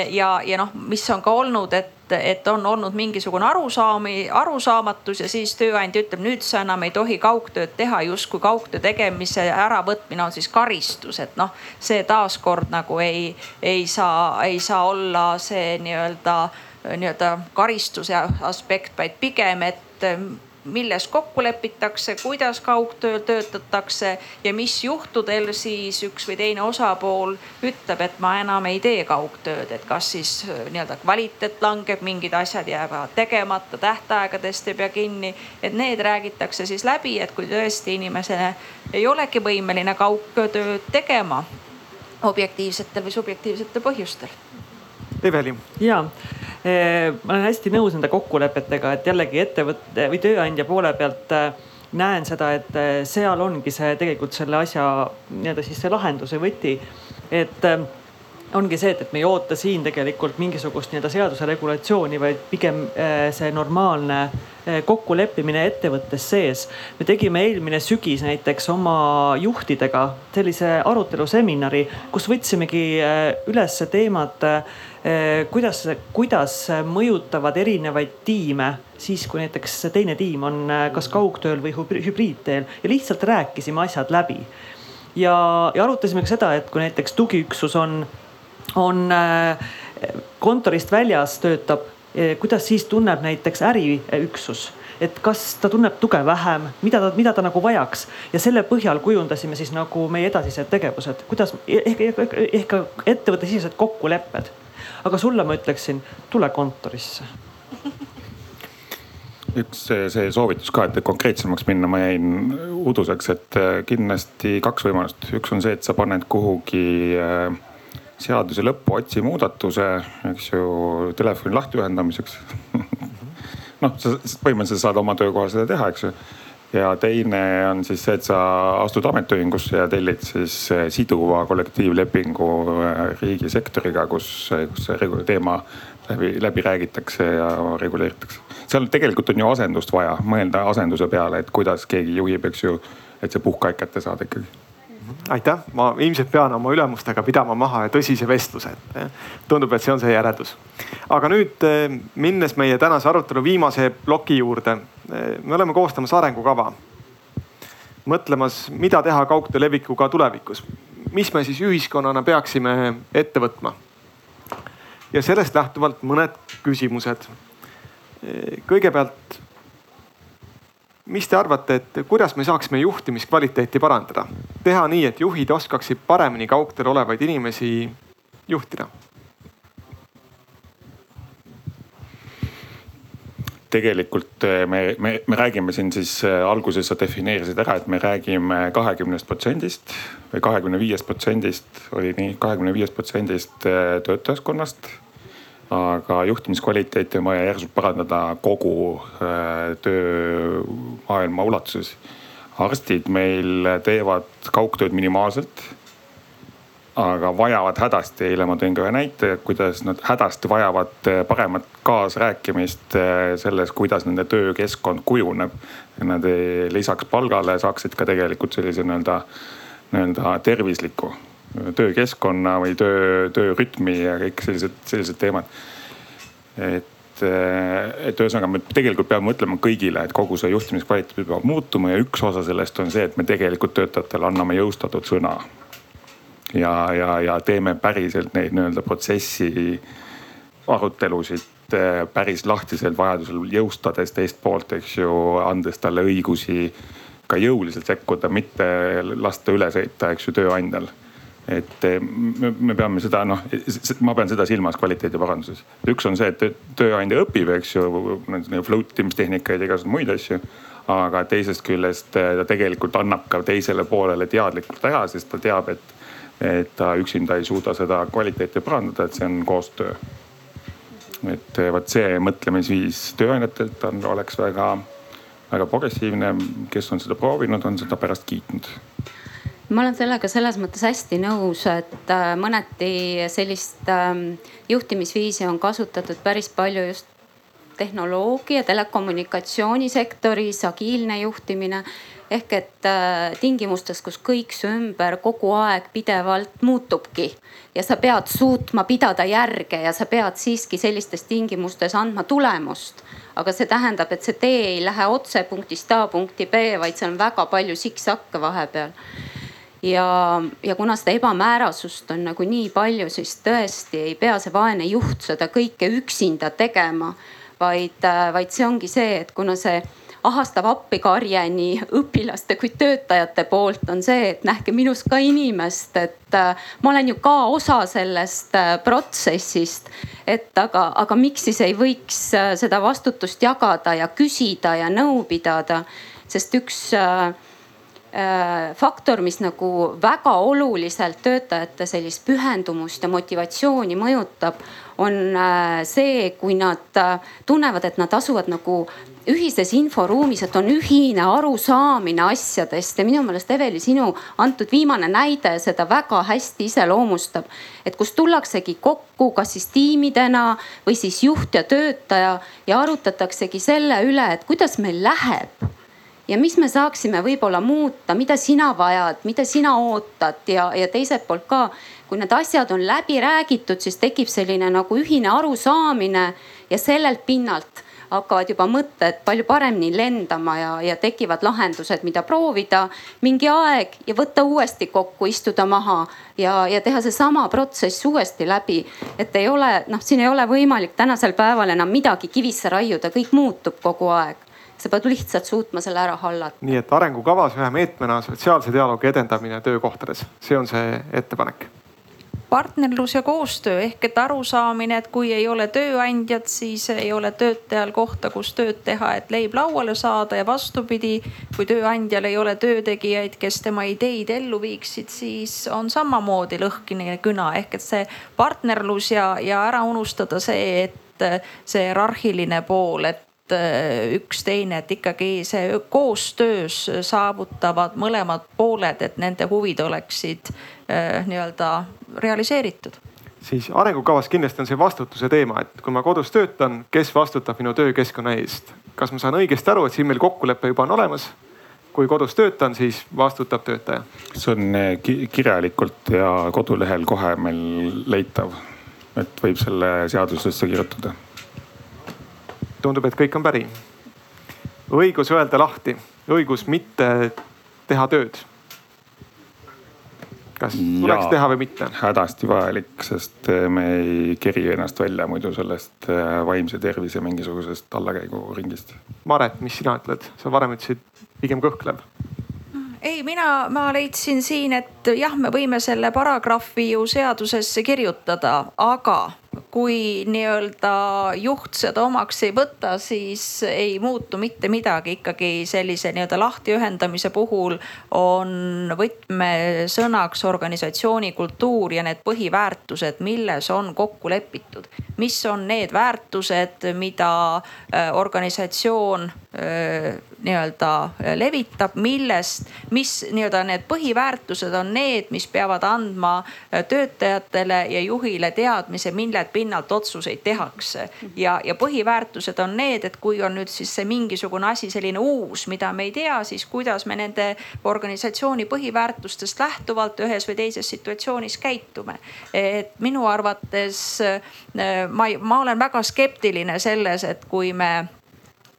ja, ja noh, mis on ka olnud, et et on olnud mingisugune arusaami, arusaamatus ja siis tööandja ütleb, nüüd sa enam ei tohi kaugtööd teha, justkui kaugtöö tegemise äravõtmine on siis karistus, et noh, see taaskord nagu ei, ei saa, ei saa olla see nii-öelda, nii-öelda karistuse aspekt, vaid pigem, et milles kokku lepitakse, kuidas kaugtööl töötatakse ja mis juhtudel siis üks või teine osapool ütleb, et ma enam ei tee kaugtööd, et kas siis äh, nii-öelda kvaliteet langeb, mingid asjad jäävad tegemata, tähtaegadest ei pea kinni. et need räägitakse siis läbi, et kui tõesti inimesele ei olegi võimeline kaugtööd tegema objektiivsetel või subjektiivsetel põhjustel. Eveli. ja ma olen hästi nõus nende kokkulepetega, et jällegi ettevõtte või tööandja poole pealt äh, näen seda, et äh, seal ongi see tegelikult selle asja nii-öelda siis see lahenduse võti. et äh, ongi see, et, et me ei oota siin tegelikult mingisugust nii-öelda seaduse regulatsiooni, vaid pigem see normaalne kokkuleppimine ettevõttes sees. me tegime eelmine sügis näiteks oma juhtidega sellise aruteluseminari, kus võtsimegi üles teemad Eh, kuidas, kuidas mõjutavad erinevaid tiime siis, kui näiteks teine tiim on eh, kas kaugtööl või hübriidteel? Ja lihtsalt rääkisime asjad läbi. ja, ja arutasime ka seda, et kui näiteks tugiüksus on, on eh, kontorist väljas, töötab, kuidas siis tunneb näiteks äriüksus? Et kas ta tunneb tuge vähem, mida ta, mida ta nagu vajaks? Ja selle põhjal kujundasime siis nagu meie edasised tegevused, kuidas ehk, ehk, ehk ettevõttesisesed kokkulepped aga sulle ma ütleksin, tule kontorisse. Üks see soovitus ka, et konkreetsemaks minna, ma jäin uduseks, et äh, kindlasti kaks võimalust. üks on see, et sa paned kuhugi äh, seaduse lõppu otsi muudatuse, eks ju, telefoni lahtiühendamiseks (laughs) noh, sa põhimõtteliselt saad oma töökohal seda teha, eks ju ja teine on siis see, et sa astud ametiühingusse ja tellid siis eh, siduva kollektiivlepingu eh, riigisektoriga, kus, kus see teema läbi, läbi räägitakse ja reguleeritakse. seal tegelikult on ju asendust vaja, mõelda asenduse peale, et kuidas keegi juhib, eks ju, et see puhkaik kätte saada ikkagi aitäh, ma ilmselt pean oma ülemustega pidama maha tõsise vestluse. tundub, et see on see järeldus. aga nüüd eh, minnes meie tänase arutelu viimase ploki juurde me oleme koostamas arengukava. mõtlemas, mida teha kaugtöö levikuga tulevikus. mis me siis ühiskonnana peaksime ette võtma? ja sellest lähtuvalt mõned küsimused. kõigepealt, mis te arvate, et kuidas me saaksime juhtimiskvaliteeti parandada? teha nii, et juhid oskaksid paremini kaugtööl olevaid inimesi juhtida tegelikult eh, me, me, me räägime siin siis eh, alguses sa defineerisid ära, et me räägime kahekümnest protsendist või kahekümne viiest protsendist oli nii, kahekümne viiest protsendist eh, töötajaskonnast. Aga juhtimiskvaliteeti on vaja järsult parandada kogu töömaailma ulatuses. arstid meil teevad kaugtööd minimaalselt aga vajavad hädasti, eile ma tõin ka ühe näite, kuidas nad hädasti vajavad eh, paremat kaasrääkimist eh, selles, kuidas nende töökeskkond kujuneb. Nad lisaks palgale saaksid ka tegelikult sellise nii-öelda, nii-öelda tervisliku töökeskkonna või töö, töörütmi ja kõik sellised, sellised teemad. et, eh, et ühesõnaga me tegelikult peame mõtlema kõigile, et kogu see juhtimiskvaliteet peab muutuma ja üks osa sellest on see, et me tegelikult töötajatele anname jõustatud sõna ja, ja, ja teeme päriselt neid nii-öelda protsessi arutelusid eh, päris lahtiselt, vajadusel jõustades teist poolt, eks ju, andes talle õigusi ka jõuliselt sekkuda, mitte lasta üle sõita, eks ju, tööandjal et eh, me, me peame seda noh, ma pean seda silmas kvaliteedi paranduses. üks on see, et tööandja õpib, eks ju, float imistehnika ja igasuguseid muid asju. aga teisest küljest eh, ta tegelikult annab ka teisele poolele teadlikult ära, sest ta teab, et et ta üksinda ei suuda seda kvaliteeti parandada, et see on koostöö. et eh, vot see mõtlemisviis tööandjatelt on, oleks väga, väga progressiivne, kes on seda proovinud, on seda pärast kiitnud ma olen sellega selles mõttes hästi nõus, et äh, mõneti sellist ähm, juhtimisviisi on kasutatud päris palju just tehnoloogia, telekommunikatsioonisektoris, agiilne juhtimine ehk et äh, tingimustes, kus kõik su ümber kogu aeg pidevalt muutubki ja sa pead suutma pidada järge ja sa pead siiski sellistes tingimustes andma tulemust. aga see tähendab, et see tee ei lähe otse punktist A punkti B, vaid seal on väga palju siksakke vahepeal ja, ja kuna seda ebamäärasust on nagu nii palju, siis tõesti ei pea see vaene juht seda kõike üksinda tegema, vaid, äh, vaid see ongi see, et kuna see ahastav appikarje nii õpilaste kui töötajate poolt on see, et nähke minus ka inimest, et äh, ma olen ju ka osa sellest äh, protsessist. et aga, aga miks siis ei võiks seda vastutust jagada ja küsida ja nõu pidada, sest üks faktor, mis nagu väga oluliselt töötajate sellist pühendumust ja motivatsiooni mõjutab, on see, kui nad tunnevad, et nad asuvad nagu ühises inforuumis, et on ühine arusaamine asjadest ja minu meelest Eveli, sinu antud viimane näide seda väga hästi iseloomustab. et kus tullaksegi kokku, kas siis tiimidena või siis juht ja töötaja ja arutataksegi selle üle, et kuidas meil läheb ja mis me saaksime võib-olla muuta, mida sina vajad, mida sina ootad? Ja, ja teiselt poolt ka, kui need asjad on läbi räägitud, siis tekib selline nagu ühine arusaamine ja sellelt pinnalt hakkavad juba mõtted palju paremini lendama ja, ja tekivad lahendused, mida proovida. Mingi aeg ja võtta uuesti kokku, istuda maha ja, ja teha seesama protsess uuesti läbi. et ei ole noh, siin ei ole võimalik tänasel päeval enam midagi kivisse raiuda, kõik muutub kogu aeg sa pead lihtsalt suutma selle ära hallata. nii et arengukavas ühe meetmena sotsiaalse dialoogi edendamine töökohtades, see on see ettepanek. partnerlus ja koostöö ehk et arusaamine, et kui ei ole tööandjat, siis ei ole töötajal kohta, kus tööd teha, et leib lauale saada ja vastupidi. kui tööandjal ei ole töötegijaid, kes tema ideid ellu viiksid, siis on samamoodi lõhkine küna ehk et see partnerlus ja, ja ära unustada see, et see hierarhiline pool, et üks teine, et ikkagi see koostöös saavutavad mõlemad pooled, et nende huvid oleksid äh, nii-öelda realiseeritud siis arengukavas kindlasti on see vastutuse teema, et kui ma kodus töötan, kes vastutab minu töökeskkonna eest. kas ma saan õigesti aru, et siin meil kokkulepe juba on olemas? kui kodus töötan, siis vastutab töötaja. see on äh, kirjalikult ja kodulehel kohe meil leitav, et võib selle seadusesse kirjutada tundub, et kõik on päri. õigus öelda lahti, õigus mitte teha tööd. kas tuleks teha või mitte? hädasti vajalik, sest me ei keri ennast välja muidu sellest äh, vaimse tervise mingisugusest allakäiguringist. Maret, mis sina ütled, sa varem ütlesid pigem kõhklev ei, mina, ma leidsin siin, et jah, me võime selle paragrahvi ju seadusesse kirjutada, aga kui nii-öelda juht seda omaks ei võta, siis ei muutu mitte midagi. ikkagi sellise nii-öelda lahtiühendamise puhul on võtmesõnaks organisatsiooni kultuur ja need põhiväärtused, milles on kokku lepitud. mis on need väärtused, mida äh, organisatsioon nii-öelda levitab, millest, mis nii-öelda need põhiväärtused on need, mis peavad andma äh, töötajatele ja juhile teadmise, mille pinnalt otsuseid tehakse. ja, ja põhiväärtused on need, et kui on nüüd siis see mingisugune asi selline uus, mida me ei tea, siis kuidas me nende organisatsiooni põhiväärtustest lähtuvalt ühes või teises situatsioonis käitume. et minu arvates äh, ma, ma olen väga skeptiline selles, et kui me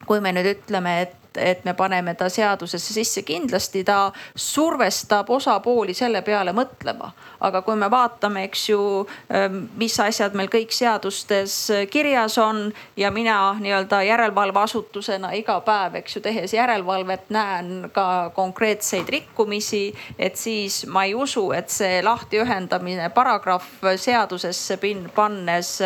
kui me nüüd ütleme, et et me paneme ta seadusesse sisse, kindlasti ta survestab osapooli selle peale mõtlema. aga kui me vaatame, eks ju, ähm, mis asjad meil kõik seadustes kirjas on ja mina nii-öelda järelevalveasutusena iga päev, eks ju, tehes järelevalvet näen ka konkreetseid rikkumisi. et siis ma ei usu, et see lahtiühendamine paragrahv seadusesse pannes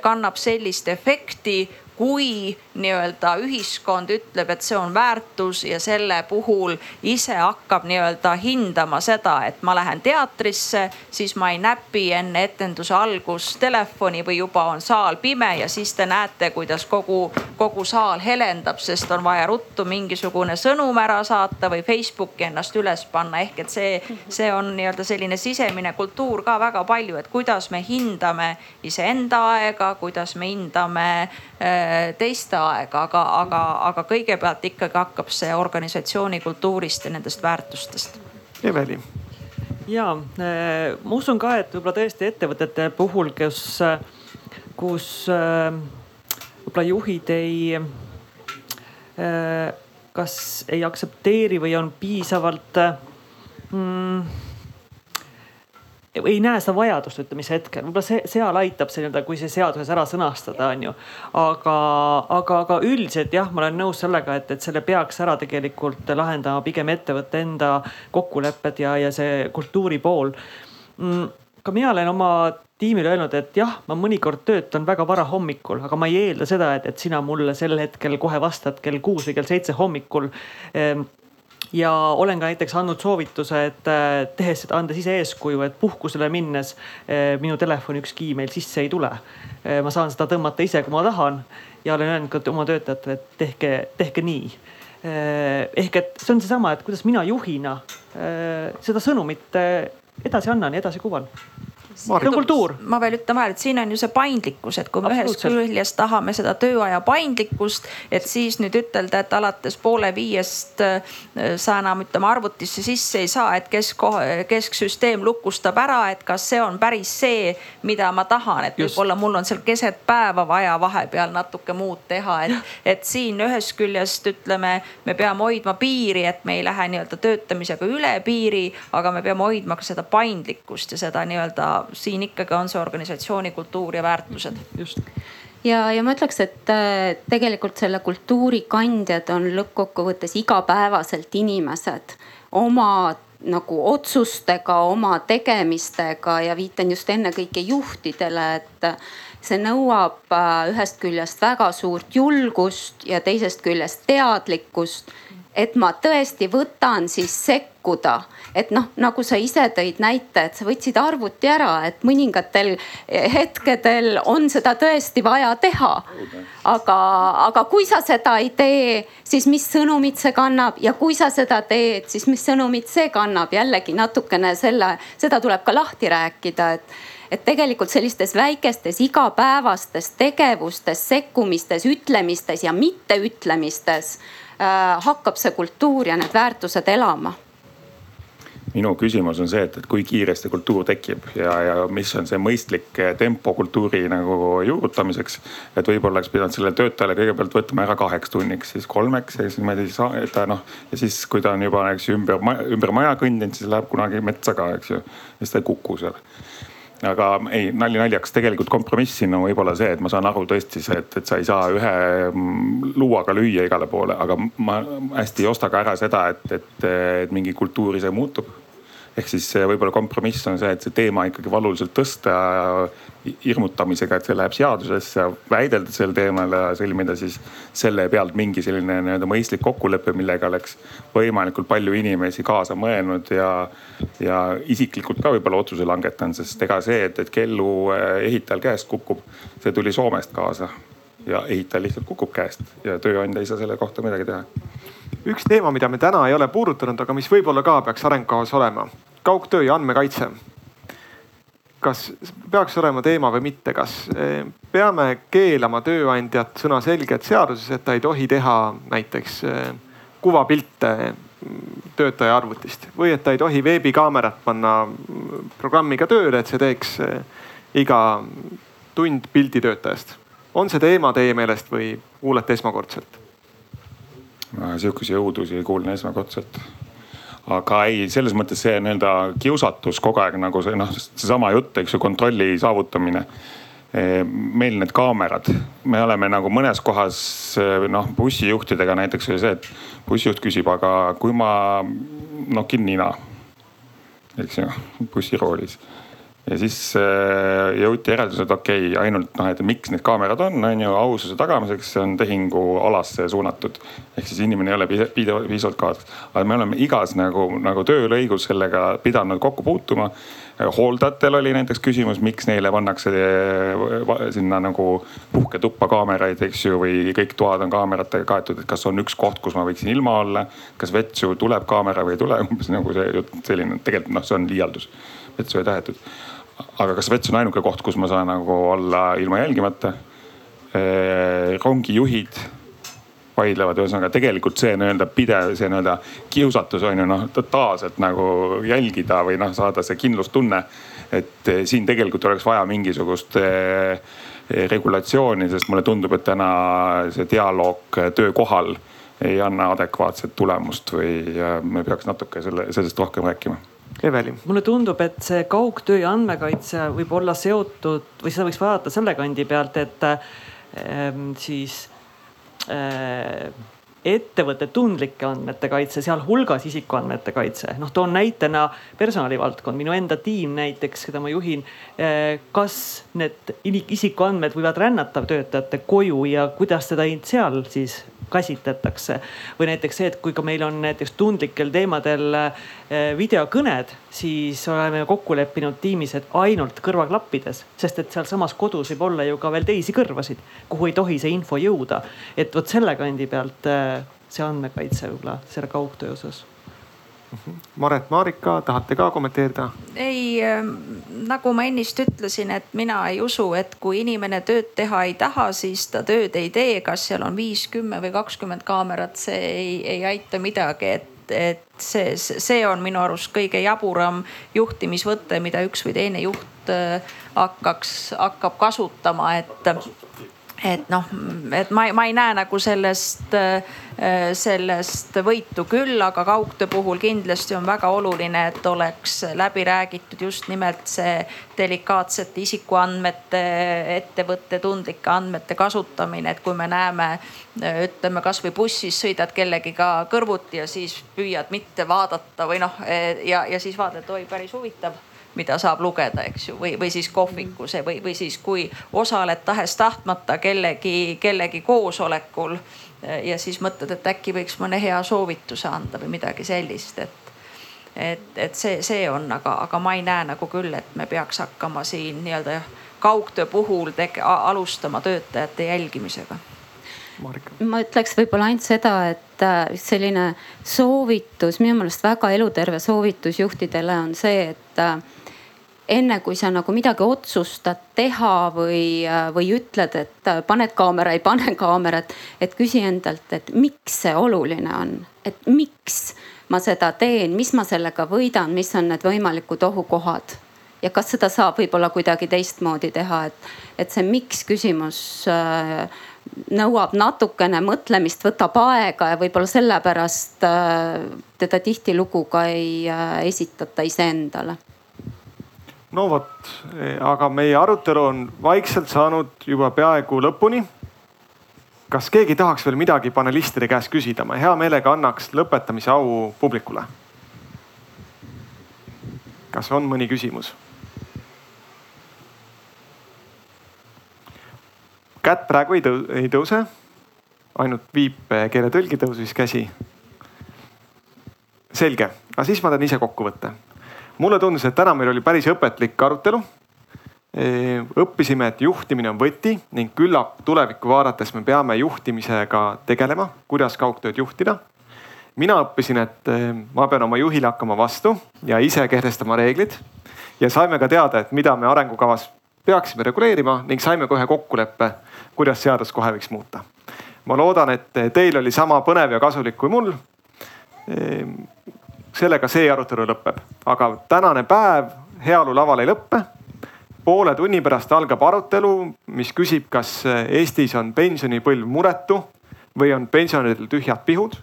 kannab sellist efekti kui nii-öelda ühiskond ütleb, et see on väärtus ja selle puhul ise hakkab nii-öelda hindama seda, et ma lähen teatrisse, siis ma ei näpi enne etenduse algust telefoni või juba on saal pime ja siis te näete, kuidas kogu, kogu saal helendab, sest on vaja ruttu mingisugune sõnum ära saata või Facebooki ennast üles panna. ehk et see, see on nii-öelda selline sisemine kultuur ka väga palju, et kuidas me hindame iseenda aega, kuidas me hindame äh, teiste aega, aga, aga, aga kõigepealt ikkagi hakkab see organisatsiooni kultuurist ja nendest väärtustest. Eveli ja eh, ma usun ka, et võib-olla tõesti ettevõtete puhul, kus, kus eh, võib-olla juhid ei, kas ei aktsepteeri või on piisavalt mm, ei näe seda vajadust, ütleme mis hetkel, võib-olla see seal aitab see nii-öelda, kui see seaduses ära sõnastada, on ju. aga, aga, aga üldiselt jah, ma olen nõus sellega, et, et selle peaks ära tegelikult lahendama pigem ettevõtte enda kokkulepped ja, ja see kultuuri pool mm ka mina olen oma tiimile öelnud, et jah, ma mõnikord töötan väga vara hommikul, aga ma ei eelda seda, et, et sina mulle sel hetkel kohe vastad kell kuus või kell seitse hommikul ehm, ja olen ka näiteks andnud soovituse, et äh, tehes andes ise eeskuju, et puhkusele minnes äh, minu telefoni ükski email sisse ei tule. Äh, ma saan seda tõmmata ise, kui ma tahan. Ja olen öelnud ka oma töötajatele, et tehke, tehke nii. Ehk et see on seesama, et kuidas mina juhina seda sõnumit edasi annan ja edasi kuvan see on kultuur. ma veel ütlen vahele, et siin on ju see paindlikkus, et kui me ühest küljest tahame seda tööaja paindlikkust, et siis nüüd ütelda, et alates poole viiest äh, sa enam ütleme arvutisse sisse ei saa, et kesk, kesksüsteem lukustab ära, et kas see on päris see, mida ma tahan, et võib-olla mul on seal keset päeva vaja vahepeal natuke muud teha, et, et siin ühest küljest ütleme, me peame hoidma piiri, et me ei lähe nii-öelda töötamisega üle piiri, aga me peame hoidma ka seda paindlikkust ja seda nii-öelda siin ikkagi on see organisatsiooni kultuur ja väärtused. just ja, ja ma ütleks, et äh, tegelikult selle kultuuri kandjad on lõppkokkuvõttes igapäevaselt inimesed oma nagu otsustega, oma tegemistega ja viitan just ennekõike juhtidele, et see nõuab äh, ühest küljest väga suurt julgust ja teisest küljest teadlikkust et ma tõesti võtan siis sekkuda, et noh, nagu sa ise tõid näite, et sa võtsid arvuti ära, et mõningatel hetkedel on seda tõesti vaja teha. aga, aga kui sa seda ei tee, siis mis sõnumit see kannab? Ja kui sa seda teed, siis mis sõnumit see kannab, jällegi natukene selle, seda tuleb ka lahti rääkida, et et tegelikult sellistes väikestes igapäevastes tegevustes, sekkumistes, ütlemistes ja mitteütlemistes hakkab see kultuur ja need väärtused elama minu küsimus on see, et, et kui kiiresti kultuur tekib ja, ja mis on see mõistlik tempo kultuuri nagu juurutamiseks. et võib-olla oleks pidanud sellele töötajale kõigepealt võtma ära kaheks tunniks, siis kolmeks ja siis niimoodi et ta noh. ja siis, kui ta on juba, eks ju ümber, ümber maja kõndinud, siis läheb kunagi metsa ka, eks ju. siis ta ei kuku seal aga ei, nali naljaks, tegelikult kompromiss siin on võib-olla see, et ma saan aru tõesti see, et, et sa ei saa ühe mm, luuaga lüüa igale poole, aga ma hästi ei osta ka ära seda, et, et, et mingi kultuur ise muutub ehk siis võib-olla kompromiss on see, et see teema ikkagi valuliselt tõsta hirmutamisega, et see läheb seadusesse, väidelda sel teemal ja sõlmida siis selle pealt mingi selline nii-öelda mõistlik kokkulepe, millega oleks võimalikult palju inimesi kaasa mõelnud ja, ja isiklikult ka võib-olla otsuse langetanud, sest ega see, et, et kellu eh, ehitajal käest kukub, see tuli Soomest kaasa ja ehitaja lihtsalt kukub käest ja tööandja ei saa selle kohta midagi teha. Üks teema, mida me täna ei ole puudutanud, aga mis võib-olla ka peaks arengukavas olema, kaugtöö ja andmekaitse. kas peaks olema teema või mitte, kas eh, peame keelama tööandjat sõnaselgelt seaduses, et ta ei tohi teha näiteks eh, kuvapilte mm, töötaja arvutist või et ta ei tohi veebikaamerat panna mm, programmiga tööle, et see teeks eh, iga tund pildi töötajast. on see teema teie meelest või kuulete esmakordselt? ma sihukesi õudusi kuulen esmakordselt aga ei, selles mõttes see nii-öelda kiusatus kogu aeg nagu see noh, seesama jutt, eks ju, kontrolli saavutamine. Meil need kaamerad, me oleme nagu mõnes kohas noh, bussijuhtidega näiteks oli see, et bussijuht küsib, aga kui ma nokin nina, eks ju, bussiroolis ja siis äh, jõuti järeldusele, et okei okay,, ainult noh, et miks need kaamerad on, on ju aususe tagamiseks, on tehingualasse suunatud. ehk siis inimene ei ole piisavalt kaasatud. aga me oleme igas nagu, nagu töölõigus sellega pidanud kokku puutuma. hooldajatel oli näiteks küsimus, miks neile pannakse äh, sinna nagu puhketuppa kaameraid, eks ju, või kõik toad on kaameratega kaetud, et kas on üks koht, kus ma võiksin ilma olla. kas vetsu tuleb kaamera või ei tule, (laughs) umbes nagu see jutt selline, tegelikult noh, see on liialdus vetsu ei tahetud aga kas vets on ainuke koht, kus ma saan nagu olla ilma jälgimata? rongijuhid vaidlevad, ühesõnaga tegelikult see nii-öelda pidev, see nii-öelda kiusatus on ju noh, totaalselt nagu jälgida või noh, saada see kindlustunne. et siin tegelikult oleks vaja mingisugust regulatsiooni, sest mulle tundub, et täna see dialoog töökohal ei anna adekvaatset tulemust või me peaks natuke selle, sellest rohkem rääkima Eveli. mulle tundub, et see kaugtöö ja andmekaitse võib olla seotud või seda võiks vaadata selle kandi pealt, et äh, siis äh, ettevõtte tundlike andmete kaitse, sealhulgas isikuandmete kaitse. noh, toon näitena personalivaldkond, minu enda tiim näiteks, keda ma juhin. Eh, kas need isikuandmed võivad rännata töötajate koju ja kuidas seda seal siis käsitletakse. või näiteks see, et kui ka meil on näiteks tundlikel teemadel eh, videokõned, siis oleme kokku leppinud tiimis, et ainult kõrvaklappides, sest et sealsamas kodus võib olla ju ka veel teisi kõrvasid, kuhu ei tohi see info jõuda. et vot selle kandi pealt eh, see andmekaitse võib-olla selle kaugtöö osas Maret, Marika, tahate ka kommenteerida? ei, ähm, nagu ma ennist ütlesin, et mina ei usu, et kui inimene tööd teha ei taha, siis ta tööd ei tee, kas seal on viis, kümme või kakskümmend kaamerat, see ei, ei aita midagi, et et see, see on minu arust kõige jaburam juhtimisvõte, mida üks või teine juht äh, hakkaks, hakkab kasutama, et et noh, et ma, ma ei näe nagu sellest, sellest võitu küll, aga kaugtöö puhul kindlasti on väga oluline, et oleks läbi räägitud just nimelt see delikaatsete isikuandmete, ettevõtte tundlike andmete kasutamine, et kui me näeme, ütleme kasvõi bussis sõidad kellegiga kõrvuti ja siis püüad mitte vaadata või noh ja, ja siis vaatad, oi, päris huvitav mida saab lugeda, eks ju, või, või siis kohvikus või, või siis kui osaled tahes-tahtmata kellegi, kellegi koosolekul. ja siis mõtled, et äkki võiks mõne hea soovituse anda või midagi sellist, et, et, et see, see on, aga, aga ma ei näe nagu küll, et me peaks hakkama siin nii-öelda kaugtöö puhul tege, alustama töötajate jälgimisega ma ütleks võib-olla ainult seda, et äh, selline soovitus, minu meelest väga eluterve soovitus juhtidele on see, et äh, enne kui sa nagu midagi otsustad teha või, või ütled, et paned kaamera, ei pane (laughs) kaamerat. et küsi endalt, et miks see oluline on, et miks ma seda teen, mis ma sellega võidan, mis on need võimalikud ohukohad? Ja kas seda saab võib-olla kuidagi teistmoodi teha, et, et see miks küsimus äh, nõuab natukene mõtlemist, võtab aega ja võib-olla sellepärast äh, teda tihtilugu ka ei äh, esitata iseendale no vot, aga meie arutelu on vaikselt saanud juba peaaegu lõpuni. kas keegi tahaks veel midagi panelistide käest küsida, ma hea meelega annaks lõpetamise au publikule. kas on mõni küsimus? Kätt praegu ei, tõu ei tõuse, ainult viipekeeletõlgi tõusis käsi. selge, aga siis ma teen ise kokkuvõtte mulle tundus, et täna meil oli päris õpetlik arutelu. õppisime, et juhtimine on võti ning küllap tulevikku vaadates me peame juhtimisega tegelema, kuidas kaugtööd juhtida. mina õppisin, et ma pean oma juhile hakkama vastu ja ise kehtestama reeglid. ja saime ka teada, et mida me arengukavas peaksime reguleerima ning saime kohe kokkuleppe, kuidas seadust kohe võiks muuta. ma loodan, et teil oli sama põnev ja kasulik kui mul sellega see arutelu lõpeb, aga tänane päev heaolu laval ei lõppe. poole tunni pärast algab arutelu, mis küsib, kas Eestis on pensionipõlv muretu või on pensionäridel tühjad pihud.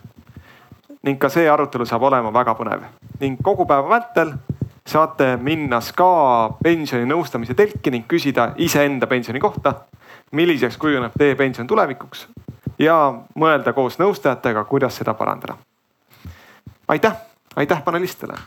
ning ka see arutelu saab olema väga põnev ning kogu päeva vältel saate minna SKA pensioninõustamise telki ning küsida iseenda pensioni kohta. Milliseks kujuneb teie pension tulevikuks ja mõelda koos nõustajatega, kuidas seda parandada. aitäh aitäh panelistidele.